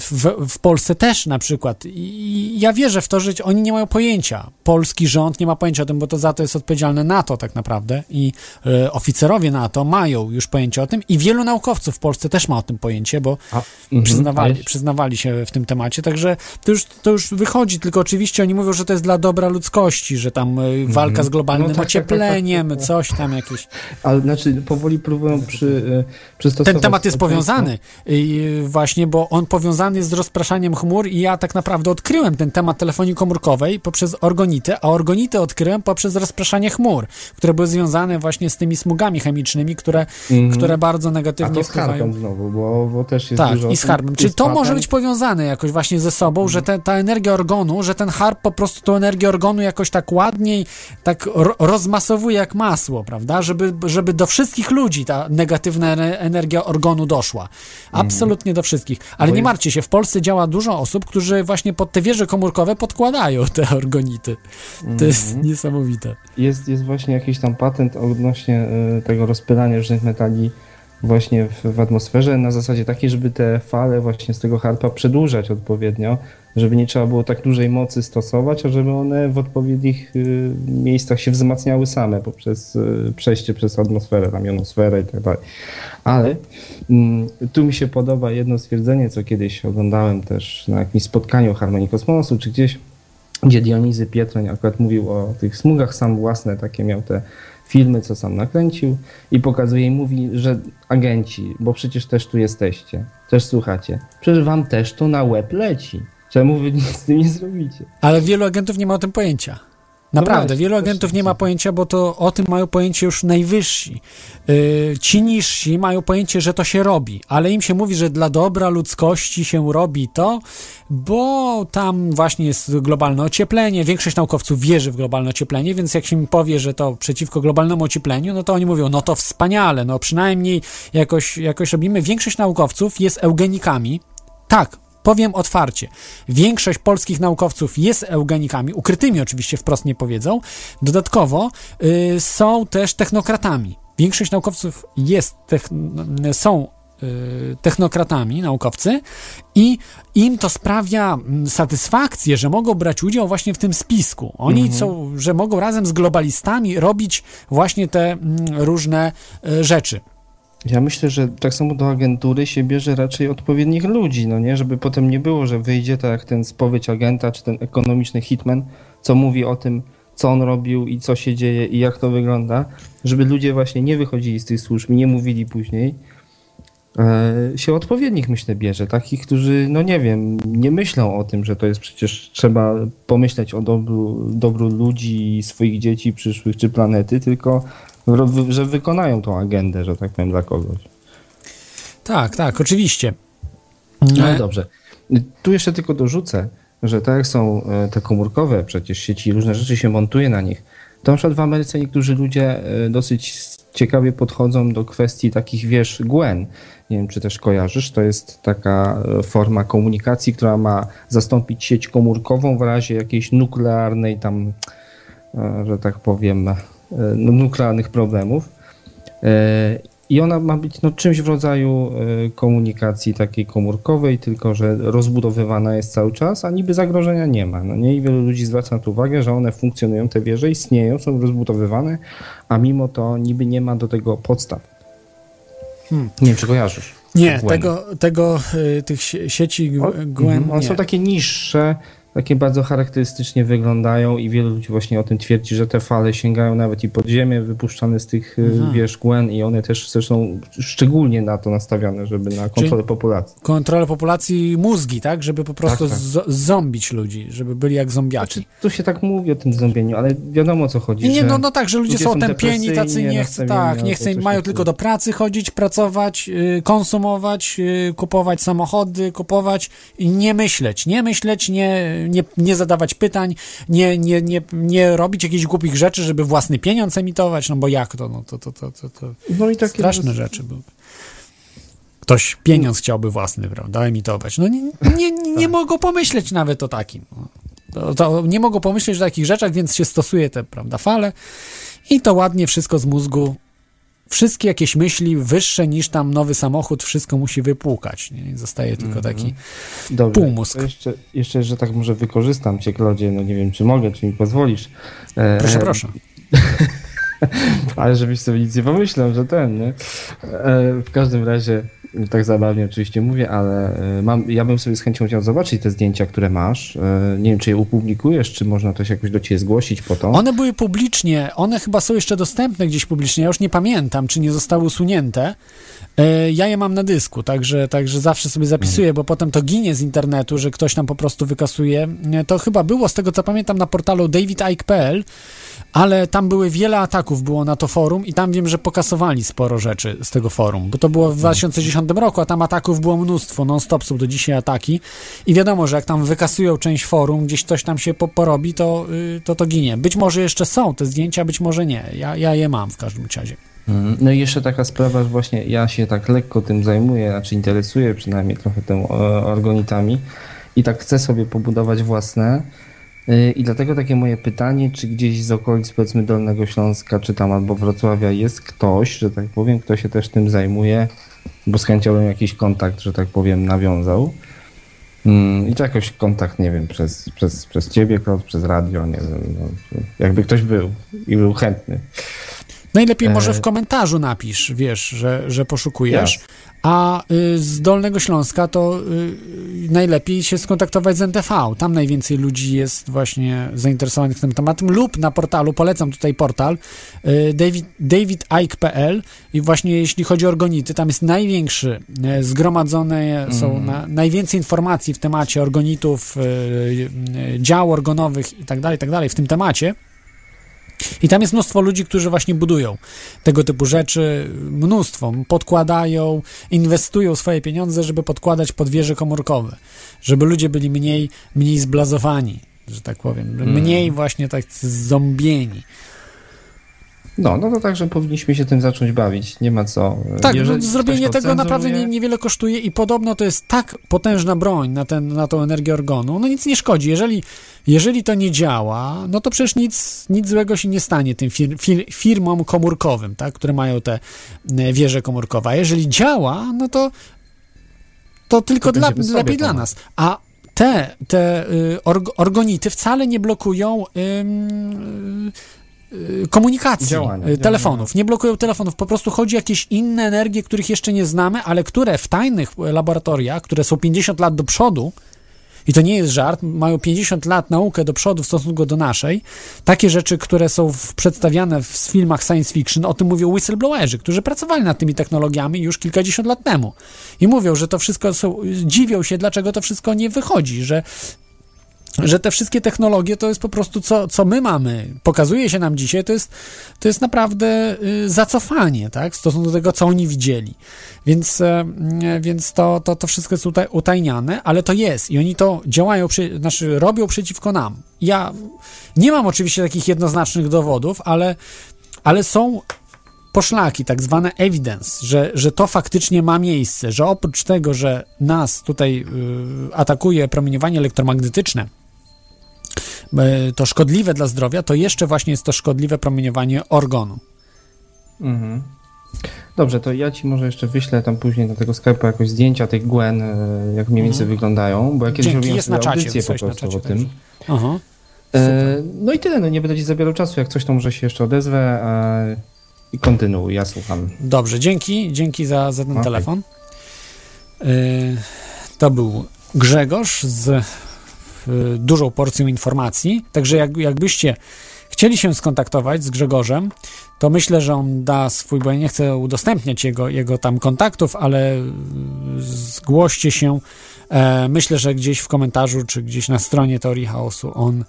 w, w Polsce też na przykład. I ja wierzę w to, że oni nie mają pojęcia, polski rząd nie ma pojęcia o tym, bo to za to jest odpowiedzialne NATO tak naprawdę i y, oficerowie NATO mają już pojęcie o tym i wielu naukowców w Polsce też ma o tym pojęcie, bo mhm, przyznawali, przyznawali się w tym temacie, także to już, to już wychodzi, tylko oczywiście oni mówią, że to jest dla dobra ludzkości, że tam y, walka z globalnym No tak, tak, tak, ociepleniem, tak, tak. coś tam jakieś. Ale znaczy powoli próbują przy, y, przystosować... Ten temat jest powiązany y, właśnie, bo on powiązany jest z rozpraszaniem chmur i ja tak naprawdę odkryłem ten temat telefonii komórkowej poprzez orgonitę, a orgonitę odkryłem poprzez rozpraszanie chmur, które były związane właśnie z tymi smugami chemicznymi, które, Mhm. które bardzo A negatywnie to z wpływają. harpem znowu, bo, bo też jest Tak, dużo... i z harpem. Jest to może być powiązane jakoś właśnie ze sobą, że te, ta energia organu, że ten harp po prostu tą energię organu jakoś tak ładniej, tak ro, rozmasowuje jak masło, prawda? Żeby, żeby do wszystkich ludzi ta negatywna ene- energia organu doszła. Absolutnie do wszystkich. Ale Bo nie martwcie się, w Polsce działa dużo osób, którzy właśnie pod te wieże komórkowe podkładają te orgonity. To jest Mhm. niesamowite. Jest, jest właśnie jakiś tam patent odnośnie y, tego rozpylania różnych metali właśnie w, w atmosferze na zasadzie takiej, żeby te fale właśnie z tego harpa przedłużać odpowiednio, żeby nie trzeba było tak dużej mocy stosować, a żeby one w odpowiednich y, miejscach się wzmacniały same poprzez y, przejście przez atmosferę, tam i tak dalej. Ale mm, tu mi się podoba jedno stwierdzenie, co kiedyś oglądałem też na jakimś spotkaniu Harmonii Kosmosu, czy gdzieś, gdzie Dionizy Pietroń akurat mówił o tych smugach, sam własne takie miał te filmy, co sam nakręcił i pokazuje i mówi, że agenci, bo przecież też tu jesteście, też słuchacie, przecież wam też to na łeb leci. Czemu wy nic z tym nie zrobicie? Ale wielu agentów nie ma o tym pojęcia. Naprawdę, właśnie, wielu agentów nie ma pojęcia, bo to o tym mają pojęcie już najwyżsi. Yy, ci niżsi mają pojęcie, że to się robi, ale im się mówi, że dla dobra ludzkości się robi to, bo tam właśnie jest globalne ocieplenie. Większość naukowców wierzy w globalne ocieplenie, więc jak się im powie, że to przeciwko globalnemu ociepleniu, no to oni mówią, no to wspaniale, no przynajmniej jakoś, jakoś robimy. Większość naukowców jest eugenikami. Tak, Powiem otwarcie, większość polskich naukowców jest eugenikami, ukrytymi oczywiście wprost nie powiedzą. Dodatkowo y, są też technokratami. Większość naukowców jest techn- są y, technokratami, naukowcy i im to sprawia mm, satysfakcję, że mogą brać udział właśnie w tym spisku. Oni Mhm. są, że mogą razem z globalistami robić właśnie te mm, różne y, rzeczy. Ja myślę, że tak samo do agentury się bierze raczej odpowiednich ludzi, no nie? Żeby potem nie było, że wyjdzie tak jak ten spowiedź agenta, czy ten ekonomiczny hitman, co mówi o tym, co on robił i co się dzieje i jak to wygląda, żeby ludzie właśnie nie wychodzili z tych służb nie mówili później, e, się odpowiednich, myślę, bierze. Takich, którzy, no nie wiem, nie myślą o tym, że to jest przecież trzeba pomyśleć o dobru, dobru ludzi, swoich dzieci przyszłych czy planety, tylko że wykonają tą agendę, że tak powiem, dla kogoś. Tak, tak, oczywiście. No E, dobrze. Tu jeszcze tylko dorzucę, że tak jak są e, te komórkowe przecież sieci, różne rzeczy się montuje na nich, to na przykład w Ameryce niektórzy ludzie e, dosyć ciekawie podchodzą do kwestii takich, wiesz, Gwen. Nie wiem, czy też kojarzysz, to jest taka e, forma komunikacji, która ma zastąpić sieć komórkową w razie jakiejś nuklearnej tam, że tak powiem, nuklearnych problemów. E, I ona ma być no, czymś w rodzaju e, komunikacji takiej komórkowej, tylko że rozbudowywana jest cały czas, a niby zagrożenia nie ma. No nie? I wielu ludzi zwraca na to uwagę, że one funkcjonują, te wieże istnieją, są rozbudowywane, a mimo to niby nie ma do tego podstaw. Hmm. Nie wiem, czy kojarzysz. Nie, tego, tego y, tych sie- sieci G- Gwen, Mhm, One są takie niższe, takie bardzo charakterystycznie wyglądają i wielu ludzi właśnie o tym twierdzi, że te fale sięgają nawet i pod ziemię, wypuszczane z tych Mhm. mhm. wież Gwen i one też są szczególnie na to nastawione, żeby na kontrolę populacji. Kontrolę populacji mózgi, tak? Żeby po prostu tak. z- zombić ludzi, żeby byli jak zombiaci. Tu się tak mówi o tym zombieniu, ale wiadomo o co chodzi. Nie, no, no tak, że ludzie, są otępieni, tacy nie chcą, tak, nie chcą, mają tylko do pracy chodzić, pracować, y, konsumować, y, kupować samochody, kupować i nie myśleć, nie myśleć, nie, nie, nie zadawać pytań, nie, nie, nie, nie robić jakichś głupich rzeczy, żeby własny pieniądz emitować, no bo jak to, no to, to, to, to, to No i takie straszne rzeczy były. Ktoś pieniądz chciałby własny, prawda, emitować. No nie, nie, nie, nie mogą pomyśleć nawet o takim. No. To, to nie mogą pomyśleć o takich rzeczach, więc się stosuje te, prawda, fale i to ładnie wszystko z mózgu, wszystkie jakieś myśli wyższe niż tam nowy samochód, wszystko musi wypłukać. Nie? Zostaje tylko taki Dobrze, półmózg. jeszcze, jeszcze, że tak może wykorzystam cię, Klodzie, no nie wiem, czy mogę, czy mi pozwolisz. E, Proszę, e, proszę. Ale żebyś sobie nic nie pomyślał, że ten, nie? E, w każdym razie, tak zabawnie oczywiście mówię, ale e, mam, ja bym sobie z chęcią chciał zobaczyć te zdjęcia, które masz. E, nie wiem, czy je upublikujesz, czy można to się jakoś do ciebie zgłosić po to. One były publicznie, one chyba są jeszcze dostępne gdzieś publicznie, ja już nie pamiętam, czy nie zostały usunięte. E, Ja je mam na dysku, także, także zawsze sobie zapisuję, bo potem to ginie z internetu, że ktoś tam po prostu wykasuje. E, To chyba było, z tego co pamiętam, na portalu davidike.pl, ale tam były wiele ataków było na to forum i tam wiem, że pokasowali sporo rzeczy z tego forum, bo to było w 2010 roku, a tam ataków było mnóstwo, non-stop są do dzisiaj ataki i wiadomo, że jak tam wykasują część forum, gdzieś coś tam się po, porobi, to, y, to to ginie. Być może jeszcze są te zdjęcia, być może nie. Ja, ja je mam w każdym razie. Mhm. No i jeszcze taka sprawa, że właśnie ja się tak lekko tym zajmuję, znaczy interesuję przynajmniej trochę tym e, organitami i tak chcę sobie pobudować własne. E, I dlatego takie moje pytanie, czy gdzieś z okolic powiedzmy Dolnego Śląska, czy tam albo Wrocławia jest ktoś, że tak powiem, kto się też tym zajmuje, bo z chęcią bym jakiś kontakt, że tak powiem, nawiązał. Mm, I to jakoś kontakt, nie wiem, przez, przez, przez ciebie, Klaus, przez radio, nie wiem, no, jakby ktoś był i był chętny. Najlepiej może E, w komentarzu napisz, wiesz, że, że poszukujesz. A y, z Dolnego Śląska to y, najlepiej się skontaktować z NTV. Tam najwięcej ludzi jest właśnie zainteresowanych tym tematem. Lub na portalu, polecam tutaj portal y, David, davidike.pl i właśnie jeśli chodzi o organity, tam jest największy, y, zgromadzone są na, najwięcej informacji w temacie organitów, y, dział organowych i tak dalej, i tak dalej w tym temacie. I tam jest mnóstwo ludzi, którzy właśnie budują tego typu rzeczy, mnóstwo, podkładają, inwestują swoje pieniądze, żeby podkładać pod wieże komórkowe, żeby ludzie byli mniej, mniej zblazowani, że tak powiem, mniej właśnie tak zombieni. No, no to także powinniśmy się tym zacząć bawić. Nie ma co. Tak, Jeżeli no, zrobienie ktoś to tego naprawdę nie, niewiele kosztuje i podobno to jest tak potężna broń na, ten, na tą energię organu, no nic nie szkodzi. Jeżeli, jeżeli to nie działa, no to przecież nic, nic złego się nie stanie tym fir, fir, firmom komórkowym, tak, które mają te e, wieże komórkowe. A jeżeli działa, no to, to tylko To dla, lepiej dla nas. A te, te y, org, organity wcale nie blokują ym, y, komunikacji, Działania, y, telefonów. Nie blokują telefonów. Po prostu chodzi o jakieś inne energie, których jeszcze nie znamy, ale które w tajnych laboratoriach, które są 50 lat do przodu, i to nie jest żart, mają 50 lat naukę do przodu w stosunku do naszej, takie rzeczy, które są w, przedstawiane w filmach science fiction, o tym mówią whistleblowerzy, którzy pracowali nad tymi technologiami już kilkadziesiąt lat temu. I mówią, że to wszystko są, dziwią się, dlaczego to wszystko nie wychodzi, że że te wszystkie technologie to jest po prostu co, co my mamy, pokazuje się nam dzisiaj, to jest, to jest naprawdę y, zacofanie, tak, w stosunku do tego, co oni widzieli. Więc, e, więc to, to, to wszystko jest utaj, utajniane, ale to jest i oni to działają, przy, znaczy robią przeciwko nam. Ja nie mam oczywiście takich jednoznacznych dowodów, ale, ale są poszlaki, tak zwane evidence, że, że to faktycznie ma miejsce, że oprócz tego, że nas tutaj y, atakuje promieniowanie elektromagnetyczne, to szkodliwe dla zdrowia, to jeszcze właśnie jest to szkodliwe promieniowanie organu. Mhm. Dobrze, to ja ci może jeszcze wyślę tam później na tego Skype'a jakoś zdjęcia tych Gwen, y, jak mniej więcej Mhm. wyglądają, bo ja kiedyś Dzięki, robiłem jest na czacie, po prostu czacie o tym. Aha. E, no i tyle, no nie będę ci zabierał czasu, jak coś to może się jeszcze odezwę e, i kontynuuj, ja słucham. Dobrze, dzięki, dzięki za, za ten Okej. telefon. Y, to był Grzegorz z dużą porcją informacji. Także jak, jakbyście chcieli się skontaktować z Grzegorzem, to myślę, że on da swój, bo ja nie chcę udostępniać jego, jego tam kontaktów, ale zgłoście się. E, myślę, że gdzieś w komentarzu, czy gdzieś na stronie Teorii Chaosu on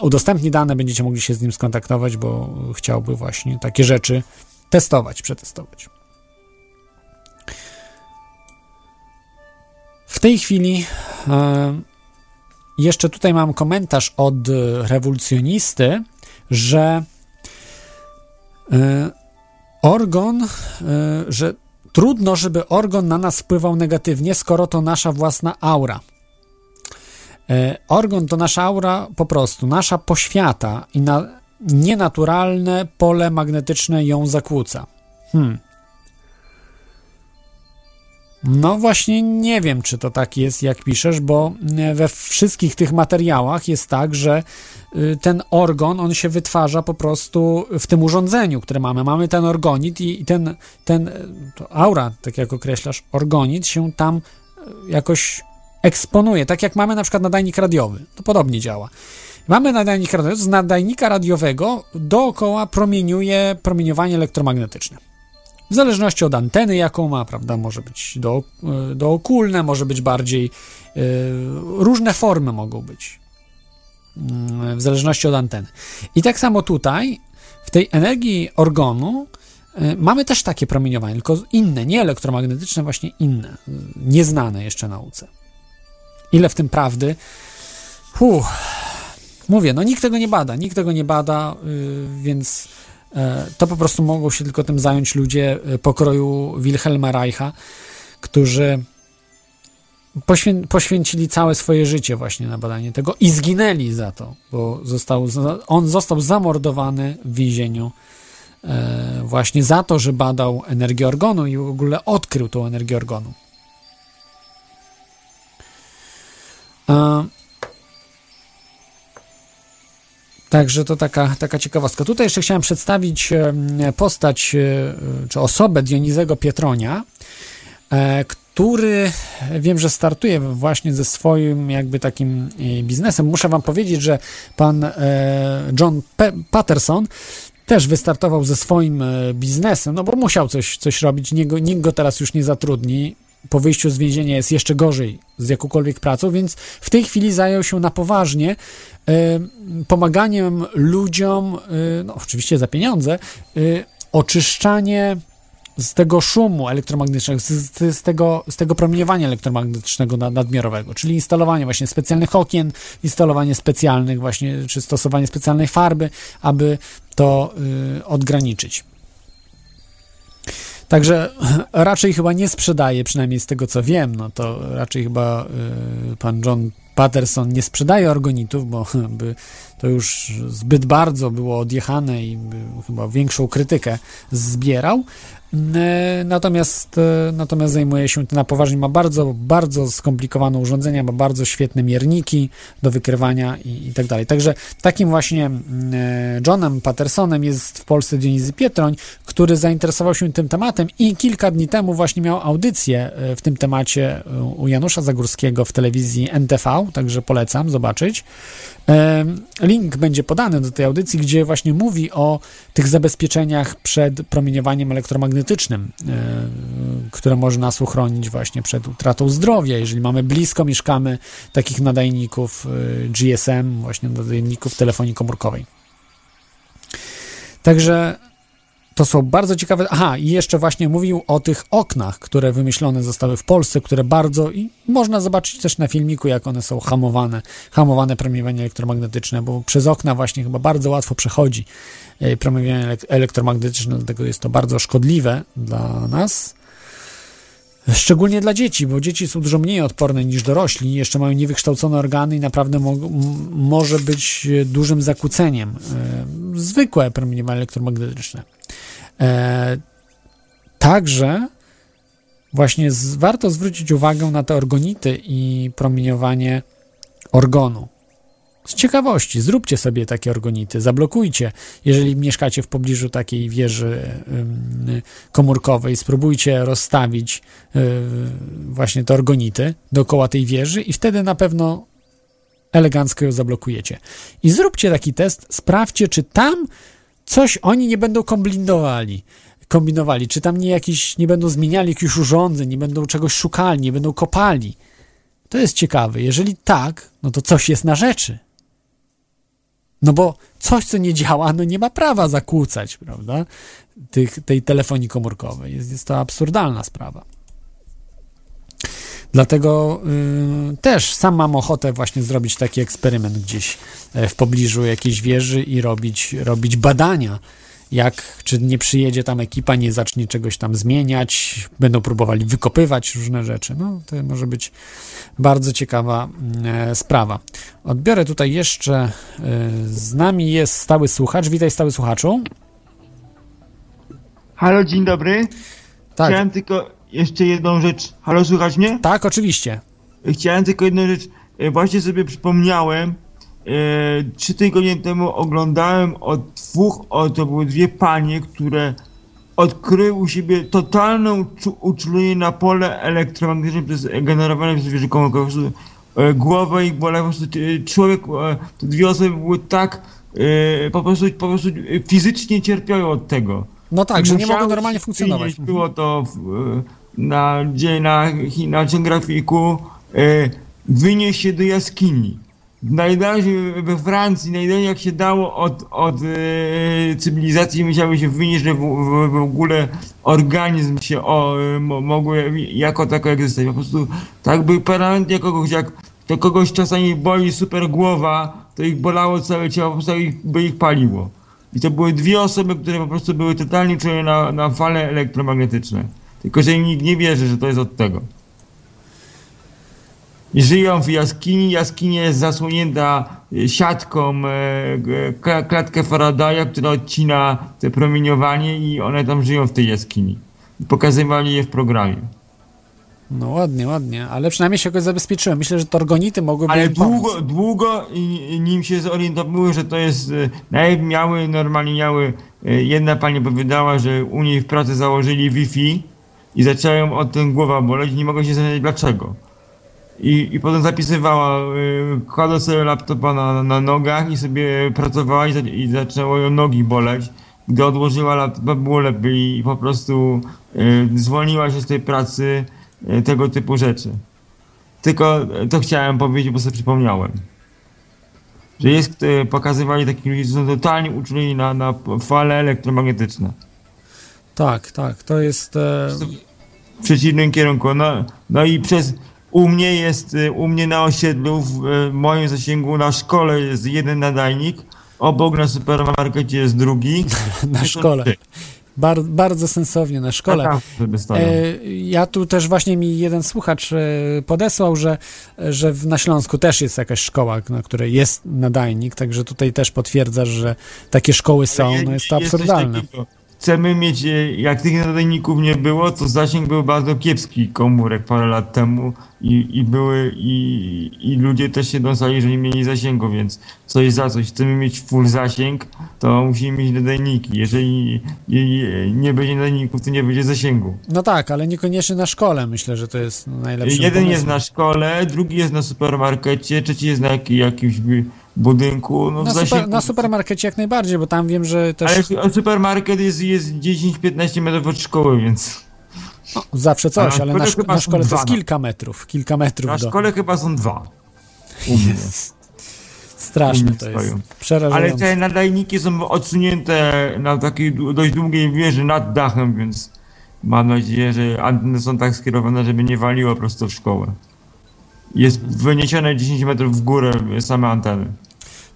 udostępni dane, będziecie mogli się z nim skontaktować, bo chciałby właśnie takie rzeczy testować, przetestować. W tej chwili e, jeszcze tutaj mam komentarz od e, rewolucjonisty, że e, organ, e, że trudno, żeby organ na nas wpływał negatywnie, skoro to nasza własna aura. Organ to nasza aura po prostu, nasza poświata i na nienaturalne pole magnetyczne ją zakłóca. Hmm. No właśnie nie wiem, czy to tak jest, jak piszesz, bo e, we wszystkich tych materiałach jest tak, że y, ten organ, on się wytwarza po prostu w tym urządzeniu, które mamy. Mamy ten organit i ten, ten to aura, tak jak określasz, organit się tam e, jakoś eksponuje, tak jak mamy na przykład nadajnik radiowy. To podobnie działa. Mamy nadajnik radiowy, z nadajnika radiowego dookoła promieniuje promieniowanie elektromagnetyczne. W zależności od anteny, jaką ma, prawda, może być do, y, dookulne, może być bardziej, y, różne formy mogą być, mm, w zależności od anteny. I tak samo tutaj, w tej energii organu, y, mamy też takie promieniowanie, tylko inne, nie elektromagnetyczne, właśnie inne, y, nieznane jeszcze nauce. Ile w tym prawdy? Huh. Mówię, no nikt tego nie bada, nikt tego nie bada, yy, więc e, to po prostu mogą się tylko tym zająć ludzie e, pokroju Wilhelma Reicha, którzy poświę- poświęcili całe swoje życie właśnie na badanie tego i zginęli za to, bo został, on został zamordowany w więzieniu e, właśnie za to, że badał energię organu i w ogóle odkrył tą energię organu. E, Także to taka, taka ciekawostka. Tutaj jeszcze chciałem przedstawić postać, e, czy osobę Dionizego Pietronia, e, który wiem, że startuje właśnie ze swoim jakby takim e, biznesem. Muszę wam powiedzieć, że pan e, John Patterson też wystartował ze swoim e, biznesem, no bo musiał coś, coś robić, nikt go, nikt go teraz już nie zatrudni. Po wyjściu z więzienia jest jeszcze gorzej z jakąkolwiek pracą, więc w tej chwili zajął się na poważnie pomaganiem ludziom, e, no oczywiście za pieniądze, e, oczyszczanie z tego szumu elektromagnetycznego, z, z, tego, z tego promieniowania elektromagnetycznego nad, nadmiarowego, czyli instalowanie właśnie specjalnych okien, instalowanie specjalnych właśnie, czy stosowanie specjalnej farby, aby to y, odgraniczyć. Także raczej chyba nie sprzedaje, przynajmniej z tego co wiem, no to raczej chyba y, pan John Patterson nie sprzedaje organitów, bo by to już zbyt bardzo było odjechane i by chyba większą krytykę zbierał. E, Natomiast, e, natomiast zajmuje się tym na poważnie. Ma bardzo, bardzo skomplikowane urządzenia, ma bardzo świetne mierniki do wykrywania i, i tak dalej. Także takim właśnie mm, e, Johnem Pattersonem jest w Polsce Dionizy Pietroń, który zainteresował się tym tematem i kilka dni temu właśnie miał audycję w tym temacie u Janusza Zagórskiego w telewizji NTV, także polecam zobaczyć. Link będzie podany do tej audycji, gdzie właśnie mówi o tych zabezpieczeniach przed promieniowaniem elektromagnetycznym, e, które może nas uchronić właśnie przed utratą zdrowia, jeżeli mamy blisko, mieszkamy takich nadajników e, GSM, właśnie nadajników telefonii komórkowej. Także to są bardzo ciekawe. Aha, i jeszcze właśnie mówił o tych oknach, które wymyślone zostały w Polsce, które bardzo. i można zobaczyć też na filmiku, jak one są hamowane, hamowane promieniowanie elektromagnetyczne, bo przez okna właśnie chyba bardzo łatwo przechodzi e, promieniowanie elek- elektromagnetyczne, dlatego jest to bardzo szkodliwe dla nas. Szczególnie dla dzieci, bo dzieci są dużo mniej odporne niż dorośli, jeszcze mają niewykształcone organy i naprawdę mo- może być e, dużym zakłóceniem. E, zwykłe promieniowanie elektromagnetyczne. E, także właśnie z, warto zwrócić uwagę na te orgonity i promieniowanie organu. Z ciekawości, zróbcie sobie takie orgonity, zablokujcie. Jeżeli mieszkacie w pobliżu takiej wieży komórkowej, spróbujcie rozstawić y, właśnie te orgonity dookoła tej wieży i wtedy na pewno elegancko ją zablokujecie. I zróbcie taki test, sprawdźcie, czy tam coś oni nie będą kombinowali. Kombinowali, czy tam nie jakiś, nie będą zmieniali jakichś urządzeń, nie będą czegoś szukali, nie będą kopali. To jest ciekawe. Jeżeli tak, no to coś jest na rzeczy. No bo coś, co nie działa, no nie ma prawa zakłócać, prawda? Tych, tej telefonii komórkowej. Jest, jest to absurdalna sprawa. Dlatego y, też sam mam ochotę właśnie zrobić taki eksperyment gdzieś e, w pobliżu jakiejś wieży i robić, robić badania. Jak, czy nie przyjedzie tam ekipa, nie zacznie czegoś tam zmieniać, będą próbowali wykopywać różne rzeczy. No, to może być bardzo ciekawa e, sprawa. Odbiorę tutaj jeszcze, e, z nami jest stały słuchacz. Witaj, stały słuchaczu. Halo, dzień dobry. Tak. Chciałem tylko jeszcze jedną rzecz. Halo, słychać mnie? Tak, oczywiście. Chciałem tylko jedną rzecz. E, Właśnie sobie przypomniałem. E, trzy tygodnie temu oglądałem od dwóch, o, to były dwie panie, które odkryły u siebie totalne uczu- uczulenie na pole elektromagnetyczne przez generowane przez wieże komórkowe. E, Głowa ich bolała, po prostu e, człowiek, e, te dwie osoby były tak e, po prostu, po prostu e, fizycznie cierpiały od tego. No tak, że nie mogą normalnie funkcjonować. zmienić. Było to w, na, gdzie na, na grafiku e, wynieść się do jaskini. Najdalej we Francji, najdalej jak się dało od, od e, cywilizacji musiały się wynieść, że w, w, w ogóle organizm się o, e, mo, mogły jako tako egzystować. Po prostu tak by permanentnie kogoś, jak to kogoś czasami boli super głowa, to ich bolało całe ciało, po prostu ich, by ich paliło. I to były dwie osoby, które po prostu były totalnie czujone na, na fale elektromagnetyczne. Tylko, że im nikt nie wierzy, że to jest od tego. I żyją w jaskini. Jaskinia jest zasłonięta e, siatką, e, klatkę Faradaya, która odcina te promieniowanie i one tam żyją w tej jaskini. Pokazywali je w programie. No ładnie, ładnie, ale przynajmniej się jakoś zabezpieczyłem. Myślę, że to orgonity mogłyby Ale im pomóc. długo, długo i, nim się zorientowały, że to jest. e, Najpierw miały, normalnie miały. e, Jedna pani powiedziała, że u niej w pracy założyli Wi-Fi i zaczęła ją od tym głowa boleć i nie mogła się zastanowić dlaczego. I, I potem zapisywała, y, kładła sobie laptopa na, na nogach i sobie pracowała i, za, i zaczęło ją nogi boleć. Gdy odłożyła laptopa było lepiej i po prostu zwolniła się z tej pracy, tego typu rzeczy. Tylko y, to chciałem powiedzieć, bo sobie przypomniałem. Że jest, y, pokazywali takich ludzi, którzy są totalnie uczuleni na, na fale elektromagnetyczne. Tak, tak, to jest... E... w przeciwnym kierunku. No, no i przez u mnie jest, y, u mnie na osiedlu, w y, moim zasięgu na szkole jest jeden nadajnik, obok na supermarkecie jest drugi. na szkole. Bar, bardzo sensownie na szkole. E, ja tu też właśnie mi jeden słuchacz e, podesłał, że, że w, na Śląsku też jest jakaś szkoła, na której jest nadajnik, także tutaj też potwierdzasz, że takie szkoły są, no jest to absurdalne. takiego. Chcemy mieć, e, jak tych nadajników nie było, to zasięg był bardzo kiepski komórek parę lat temu i, i były, i, i ludzie też się dąsali, że nie mieli zasięgu, więc coś za coś. Chcemy mieć full zasięg, to musimy mieć nadajniki. Jeżeli je- nie będzie nadajników, to nie będzie zasięgu. No tak, ale niekoniecznie na szkole. Myślę, że to jest najlepszy Jeden pomysł. jest na szkole, drugi jest na supermarkecie, trzeci jest na jak, jakimś budynku. No, Na, super, zasięgu, na supermarkecie jak najbardziej, bo tam wiem, że też Ale supermarket jest, jest 10-15 metrów od szkoły, więc no, zawsze coś, ale na, szko- na szkole to jest kilka metrów. Kilka metrów na do... szkole chyba są dwa. U mnie. Straszne to jest. stoją. Przerażające. Ale te nadajniki są odsunięte na takiej dość długiej wieży nad dachem, więc mam nadzieję, że anteny są tak skierowane, żeby nie waliło prosto w szkołę. Jest wyniesione 10 metrów w górę same anteny.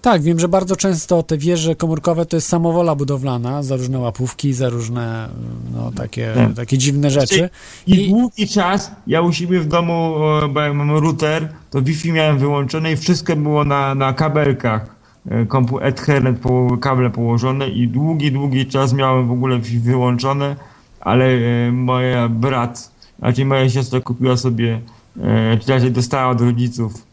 Tak, wiem, że bardzo często te wieże komórkowe to jest samowola budowlana za różne łapówki, za różne no, takie, Tak. takie dziwne rzeczy. I, długi czas ja u siebie w domu, e, bo jak mam router, to Wi-Fi miałem wyłączone i wszystko było na, na kabelkach. e, Kompu Ethernet, po, kable położone i długi, długi czas miałem w ogóle Wi-Fi wyłączone, ale e, moja brat, znaczy moja siostra kupiła sobie, e, czy raczej dostała od rodziców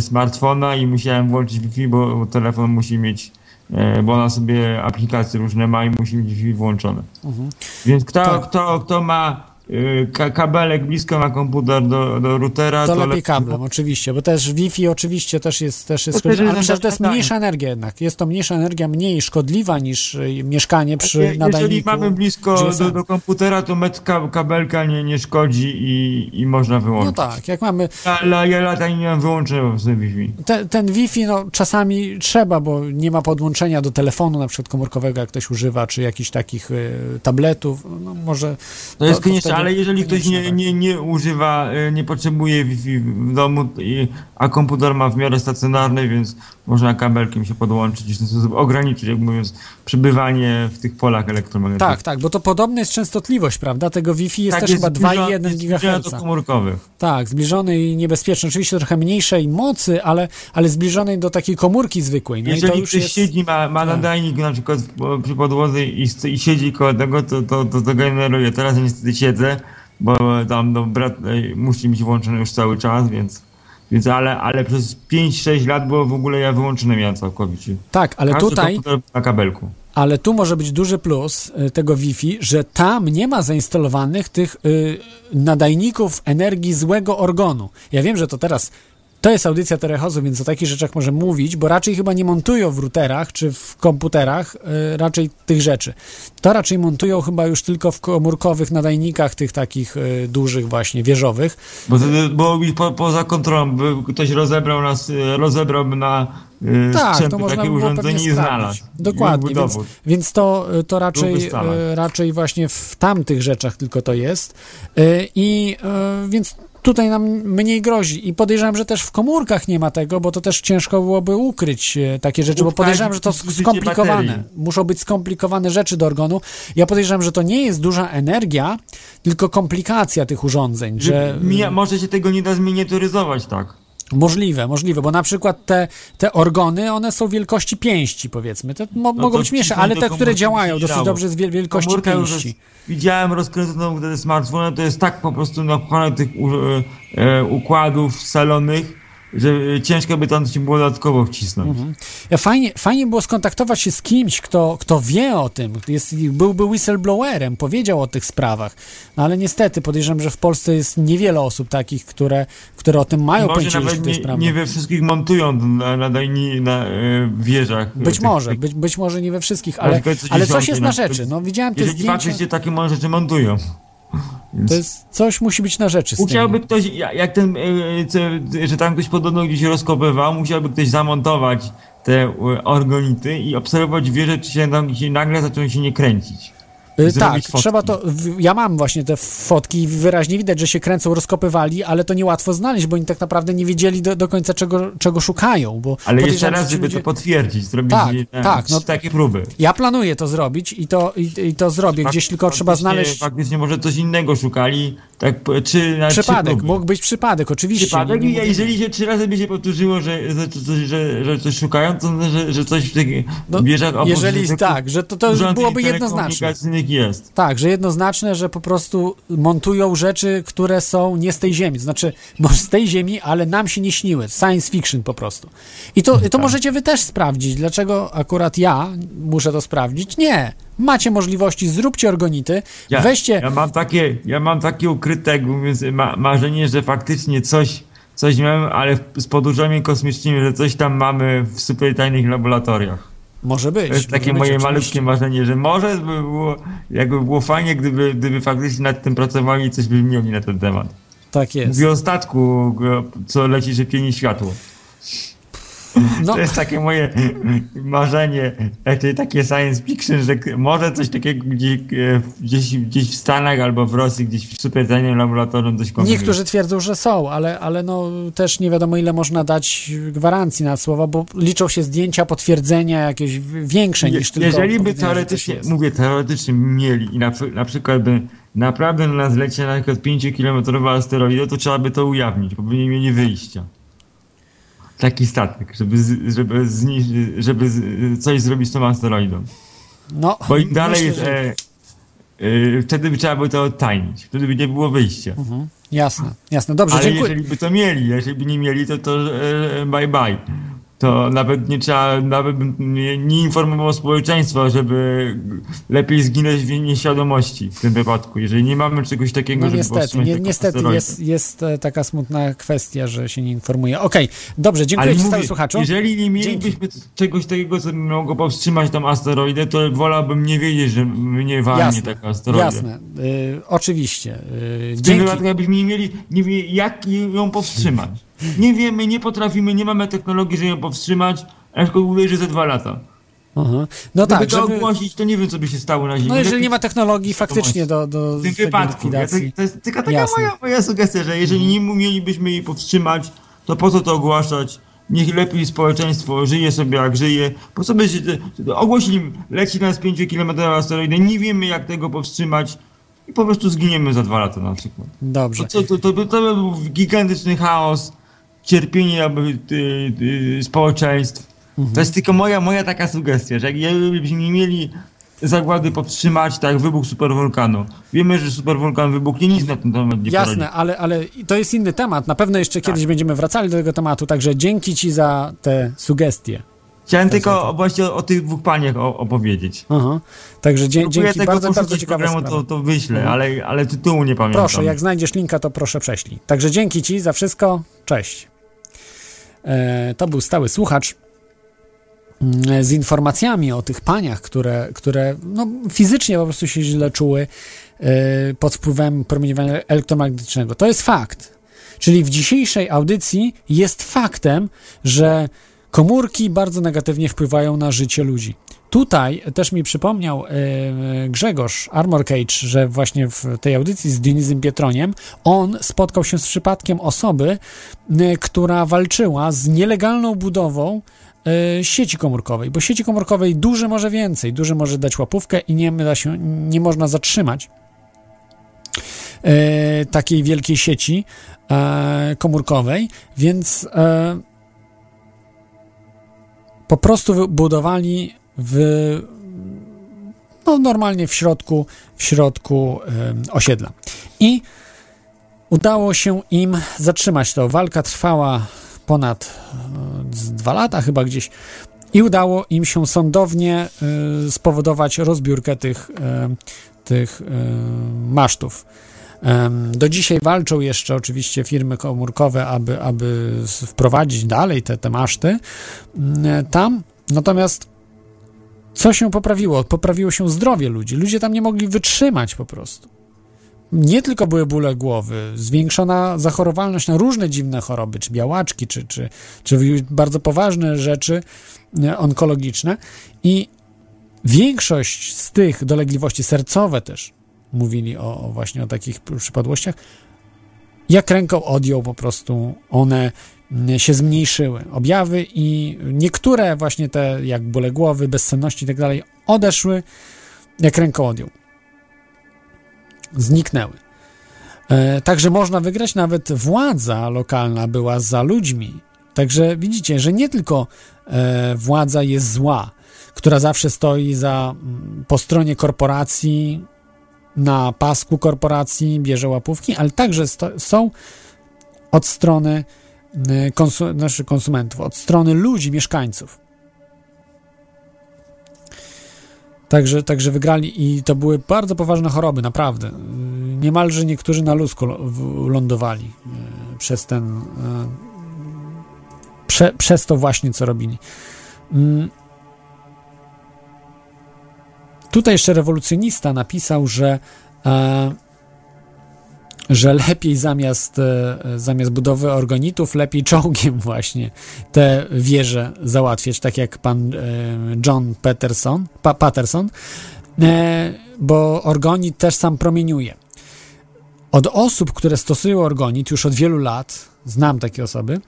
smartfona i musiałem włączyć Wi-Fi, bo, telefon musi mieć, e, bo ona sobie aplikacje różne ma i musi mieć Wi-Fi włączone. Mhm. Więc kto, Tak. kto, kto ma kabelek blisko ma komputer do, do routera, To to, lepiej kablem, oczywiście, bo też Wi-Fi oczywiście też jest, też jest To też jest ale że to jest tak. mniejsza energia jednak. Jest to mniejsza energia, mniej szkodliwa niż y, mieszkanie przy Je- Jeżeli nadajniku. mamy blisko do, do komputera, to metr ka kabelka nie, nie szkodzi i, i można No wyłączyć. tak, jak mamy Ale ja lata nie mam wyłączone po Wi-Fi. te, ten Wi-Fi, no czasami trzeba, bo nie ma podłączenia do telefonu, na przykład komórkowego, jak ktoś używa, czy jakichś takich y, tabletów, no może... To jest konieczne, wtedy ale jeżeli ktoś nie, tak. nie, nie używa, y, nie potrzebuje Wi-Fi w domu, a komputer ma w miarę stacjonarny, więc można kabelkiem się podłączyć i w ten sposób ograniczyć, jak mówiąc, przebywanie w tych polach elektromagnetycznych. Tak, tak, bo to podobna jest częstotliwość, prawda? Tego Wi-Fi jest Tak, też jest chyba zbliżona- 2,1 jest zbliżona do GHz. komórkowych. Tak, zbliżony i niebezpieczny. Oczywiście trochę mniejszej mocy, ale, ale zbliżonej do takiej komórki zwykłej. No Jeżeli ktoś jest... siedzi, ma, ma Tak. nadajnik na przykład przy podłodze i, i siedzi koło tego, to, to, to, to generuje. Teraz niestety siedzę, bo tam no, brat e, musi mieć włączony już cały czas, więc, więc ale, ale przez 5-6 lat było w ogóle ja wyłączony miałem całkowicie. Tak, ale Każdy tutaj, na kabelku. ale tu może być duży plus y, tego Wi-Fi, że tam nie ma zainstalowanych tych y, nadajników energii złego organu. Ja wiem, że to teraz to jest audycja Terechozu, więc o takich rzeczach może mówić, bo raczej chyba nie montują w routerach czy w komputerach y, raczej tych rzeczy. To raczej montują chyba już tylko w komórkowych nadajnikach tych takich y, dużych właśnie wieżowych. Bo, byłoby po, poza kontrolą, ktoś rozebrał nas, e, rozebrałby na e, Tak, strzępy to można takie było urządzenie sprawdzić. znalazł. Dokładnie, więc, więc to, to raczej, e, raczej właśnie w tamtych rzeczach tylko to jest. I więc tutaj nam mniej grozi. I podejrzewam, że też w komórkach nie ma tego, bo to też ciężko byłoby ukryć e, takie rzeczy, bo podejrzewam, że to skomplikowane. Muszą być skomplikowane rzeczy do organu. Ja podejrzewam, że to nie jest duża energia, tylko komplikacja tych urządzeń, że... Że mija, może się tego nie da zminiaturyzować tak. Możliwe, możliwe, bo na przykład te, te orgony, one są wielkości pięści, powiedzmy. Te mo, mogą No to być mniejsze, ale te, które działają dosyć dobrze z wiel, wielkości Komórka pięści. jest, widziałem rozkręconą wtedy smartfona, to jest tak po prostu napchane tych u, e, układów salonych, że e, ciężko by tam się było dodatkowo wcisnąć. Mhm. Ja fajnie, fajnie było skontaktować się z kimś, kto, kto wie o tym, jest, byłby whistleblowerem, powiedział o tych sprawach, no ale niestety podejrzewam, że w Polsce jest niewiele osób takich, które, które o tym mają Może pojęcie, nawet nie, nie we wszystkich montują na, nadajni na e, wieżach. Być Tych- może, być, być może nie we wszystkich, na ale, ale coś jest na na rzeczy. No, widziałem te Jeżeli zdjęcia, faktycznie takie rzeczy montują. To jest, coś musi być na rzeczy. Musiałby ktoś, ja- jak ten, e, że tam ktoś podobno gdzieś rozkopywał, musiałby ktoś zamontować te e, organity i obserwować wieże, czy się tam się nagle zaczną się nie kręcić. Y, Tak, fotki. trzeba to. Ja mam właśnie te fotki i wyraźnie widać, że się kręcą, rozkopywali, ale to niełatwo znaleźć, bo oni tak naprawdę nie wiedzieli do, do końca, czego, czego szukają. Bo Ale jeszcze raz, żeby ludzie- to potwierdzić, zrobić Tak, e, tak, no- takie próby. Ja planuję to zrobić i to, i, i to zrobię. Gdzieś tylko trzeba znaleźć Faktycznie może coś innego szukali, tak trzy na przypadek. Mógł być przypadek, oczywiście. Przypadek nie- i jeżeli się trzy razy by się powtórzyło, że, że, że, że, coś szukają, to znaczy, że, że coś w tych No, wieżach jeżeli tak, że to- to byłoby jednoznaczne. Ich jest. Tak, że jednoznaczne, że po prostu montują rzeczy, które są nie z tej ziemi. Znaczy, może z tej ziemi, ale nam się nie śniły. Science fiction po prostu. I to, Tak. to możecie wy też sprawdzić. Dlaczego akurat ja muszę to sprawdzić? Nie. Macie możliwości, zróbcie organity, Ja, weźcie... ja mam takie, ja mam takie ukryte, jakby mówiąc, ma, marzenie, że faktycznie coś, coś mamy, ale z podróżami kosmicznymi, że coś tam mamy w super tajnych laboratoriach. Może być. To jest takie być, moje oczywiście. malutkie marzenie, że może by było, jakby było fajnie, gdyby, gdyby faktycznie nad tym pracowali i coś by mieli na ten temat. Tak jest. Mówię o statku, co leci szybciej niż światło. No. To jest takie moje marzenie, takie science fiction, że może coś takiego gdzieś, e, gdzieś, gdzieś w Stanach albo w Rosji, gdzieś w super tajnym laboratorium coś kombinują. Niektórzy twierdzą, że są, ale, ale no też nie wiadomo ile można dać gwarancji na słowa, bo liczą się zdjęcia, potwierdzenia jakieś większe Je- niż tylko Jeżeli by teoretycznie, mówię teoretycznie mieli i na, na przykład by naprawdę na nas leciał na przykład 5-kilometrowy asteroid, to trzeba by to ujawnić, bo by nie mieli wyjścia. Taki statek, żeby, z, żeby, żeby z, coś zrobić z tą asteroidą. No, Bo im dalej myślę, że- e, e, wtedy by trzeba było to odtajnić, wtedy by nie było wyjścia. Mhm. Jasne, jasne. Dobrze, Ale dziękuję. jeżeli by to mieli, jeżeli by nie mieli, to to e, bye bye. To nawet nie trzeba, nawet bym nie, nie informował społeczeństwa, żeby lepiej zginąć w nieświadomości w tym wypadku. Jeżeli nie mamy czegoś takiego, No żeby niestety, powstrzymać nie, niestety jest, jest e, taka smutna kwestia, że się nie informuje. Okej, dobrze, dziękuję Ale Ci mówię, słuchaczu. jeżeli nie mielibyśmy czegoś takiego, co by mogło powstrzymać tą asteroidę, to wolałbym nie wiedzieć, że mnie walnie taka asteroida. jasne, y, oczywiście. Y, W tym dzięki. wypadku, jakbyśmy nie mieli, nie wie, jak ją powstrzymać. Nie wiemy, nie potrafimy, nie mamy technologii, żeby ją powstrzymać, a tylko uwierzy za dwa lata. Aha. No Gdyby tak, to żeby... ogłosić, to nie wiem, co by się stało na Ziemi. No jeżeli nie ma technologii faktycznie do, do w tym wypadku. Ja, to, to jest tylko taka Jasne. moja, moja sugestia, że jeżeli nie mielibyśmy jej powstrzymać, to po co to ogłaszać? Niech lepiej społeczeństwo żyje sobie jak żyje. Po co by się ogłosili, leci nas 5 km asteroidy, nie wiemy jak tego powstrzymać i po prostu zginiemy za dwa lata na przykład. Dobrze. To, to, to, by, to by był gigantyczny chaos, cierpienie y, y, społeczeństw. Mhm. To jest tylko moja, moja taka sugestia, że jakbyśmy nie mieli zagłady powstrzymać, tak, wybuch superwulkanu. Wiemy, że superwulkan wybuchnie, nic na ten temat nie Jasne, poradzi. ale, ale to jest inny temat. Na pewno jeszcze Tak. kiedyś będziemy wracali do tego tematu, także dzięki Ci za te sugestie. Chciałem tylko właśnie o, o tych dwóch paniach opowiedzieć. Aha. Także dzie, Próbuję dzięki, bardzo, bardzo ciekawe programu, to, to wyślę, Mhm. ale, ale tytułu nie pamiętam. Proszę, jak znajdziesz linka, to proszę prześlij. Także dzięki Ci za wszystko. Cześć. E, to był stały słuchacz mm, z informacjami o tych paniach, które, które no, fizycznie po prostu się źle czuły e, pod wpływem promieniowania elektromagnetycznego. To jest fakt. Czyli w dzisiejszej audycji jest faktem, że komórki bardzo negatywnie wpływają na życie ludzi. Tutaj też mi przypomniał e, Grzegorz Armor Cage, że właśnie w tej audycji z Dionizem Pietroniem on spotkał się z przypadkiem osoby, e, która walczyła z nielegalną budową e, sieci komórkowej, bo sieci komórkowej duży może więcej, duży może dać łapówkę i nie, da się, nie można zatrzymać takiej wielkiej sieci komórkowej, więc po prostu budowali w no, normalnie w środku w środku em, osiedla. I udało się im zatrzymać to. Walka trwała ponad z dwa lata chyba gdzieś i udało im się sądownie e, spowodować rozbiórkę tych, e, tych e, masztów. Do dzisiaj walczą jeszcze oczywiście firmy komórkowe, aby, aby wprowadzić dalej te, te maszty tam. Natomiast co się poprawiło? Poprawiło się zdrowie ludzi. Ludzie tam nie mogli wytrzymać po prostu. Nie tylko były bóle głowy, zwiększona zachorowalność na różne dziwne choroby, czy białaczki, czy, czy, czy bardzo poważne rzeczy onkologiczne. I większość z tych dolegliwości sercowe też, mówili o, o właśnie o takich przypadłościach, jak ręką odjął po prostu one się zmniejszyły. Objawy i niektóre właśnie te, jak bóle głowy, bezsenności i tak dalej, odeszły jak ręką odjął. Zniknęły. E, także można wygrać, nawet władza lokalna była za ludźmi. Także widzicie, że nie tylko e, władza jest zła. która zawsze stoi za, mm, po stronie korporacji, na pasku korporacji, bierze łapówki, ale także sto, są od strony y, konsu, znaczy konsumentów, od strony ludzi, mieszkańców. Także, także wygrali i to były bardzo poważne choroby, naprawdę. Y, Niemalże niektórzy na ludzku lądowali y, przez ten. Prze, przez to właśnie, co robili. Mm. Tutaj jeszcze rewolucjonista napisał, że e, że lepiej zamiast, e, zamiast budowy organitów, lepiej czołgiem właśnie te wieże załatwiać, tak jak pan e, John Peterson, pa, Patterson, e, bo organit też sam promieniuje. Od osób, które stosują organit już od wielu lat, znam takie osoby,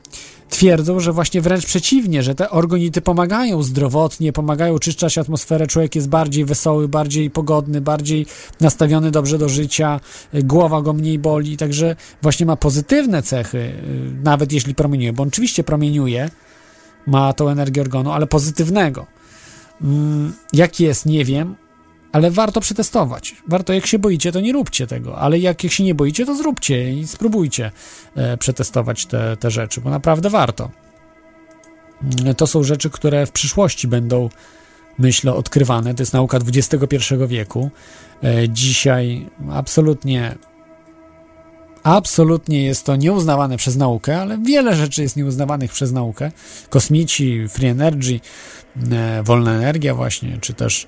twierdzą, że właśnie wręcz przeciwnie, że te organity pomagają zdrowotnie, pomagają czyszczać atmosferę, człowiek jest bardziej wesoły, bardziej pogodny, bardziej nastawiony dobrze do życia, y, głowa go mniej boli, także właśnie ma pozytywne cechy, y, nawet jeśli promieniuje, bo on oczywiście promieniuje, ma tą energię organu, ale pozytywnego. Mm, Jaki jest, nie wiem, ale warto przetestować. Warto, jak się boicie, to nie róbcie tego, ale jak, jak się nie boicie, to zróbcie i spróbujcie e, przetestować te, te rzeczy, bo naprawdę warto. Mm, To są rzeczy, które w przyszłości będą, myślę, odkrywane. To jest nauka XXI wieku. E, Dzisiaj absolutnie absolutnie jest to nieuznawane przez naukę, ale wiele rzeczy jest nieuznawanych przez naukę. Kosmici, free energy, e, wolna energia właśnie, czy też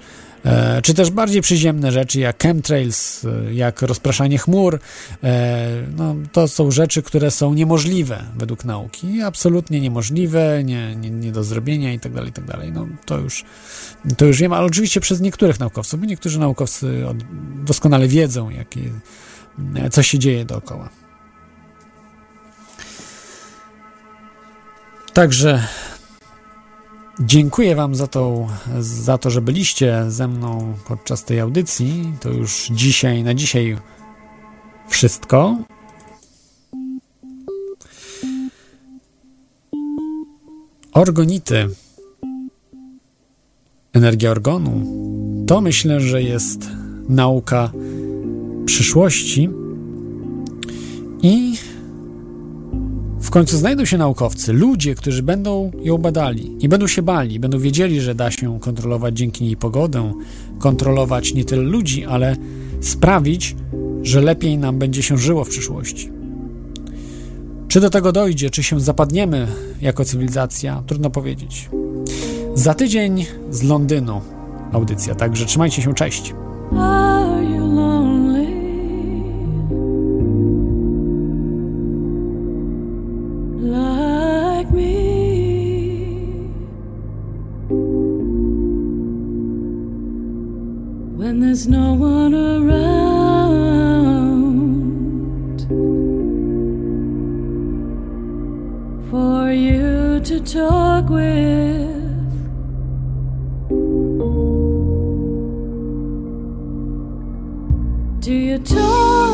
czy też bardziej przyziemne rzeczy jak chemtrails, e, jak rozpraszanie chmur. E, no, to są rzeczy, które są niemożliwe według nauki. Absolutnie niemożliwe, nie, nie, nie do zrobienia i tak dalej, i tak. No, to już, to już wiem, ale oczywiście przez niektórych naukowców, bo niektórzy naukowcy doskonale wiedzą, jakie, e, co się dzieje dookoła. Także Dziękuję Wam za, tą, za to, że byliście ze mną podczas tej audycji. To już dzisiaj, na dzisiaj wszystko. Orgonity, energia organu, to myślę, że jest nauka przyszłości i w końcu znajdą się naukowcy, ludzie, którzy będą ją badali, nie będą się bali, będą wiedzieli, że da się kontrolować dzięki niej pogodę, kontrolować nie tyle ludzi, ale sprawić, że lepiej nam będzie się żyło w przyszłości. Czy do tego dojdzie, czy się zapadniemy jako cywilizacja, trudno powiedzieć. Za tydzień z Londynu audycja, także trzymajcie się, cześć. There's no one around for you to talk with. Do you talk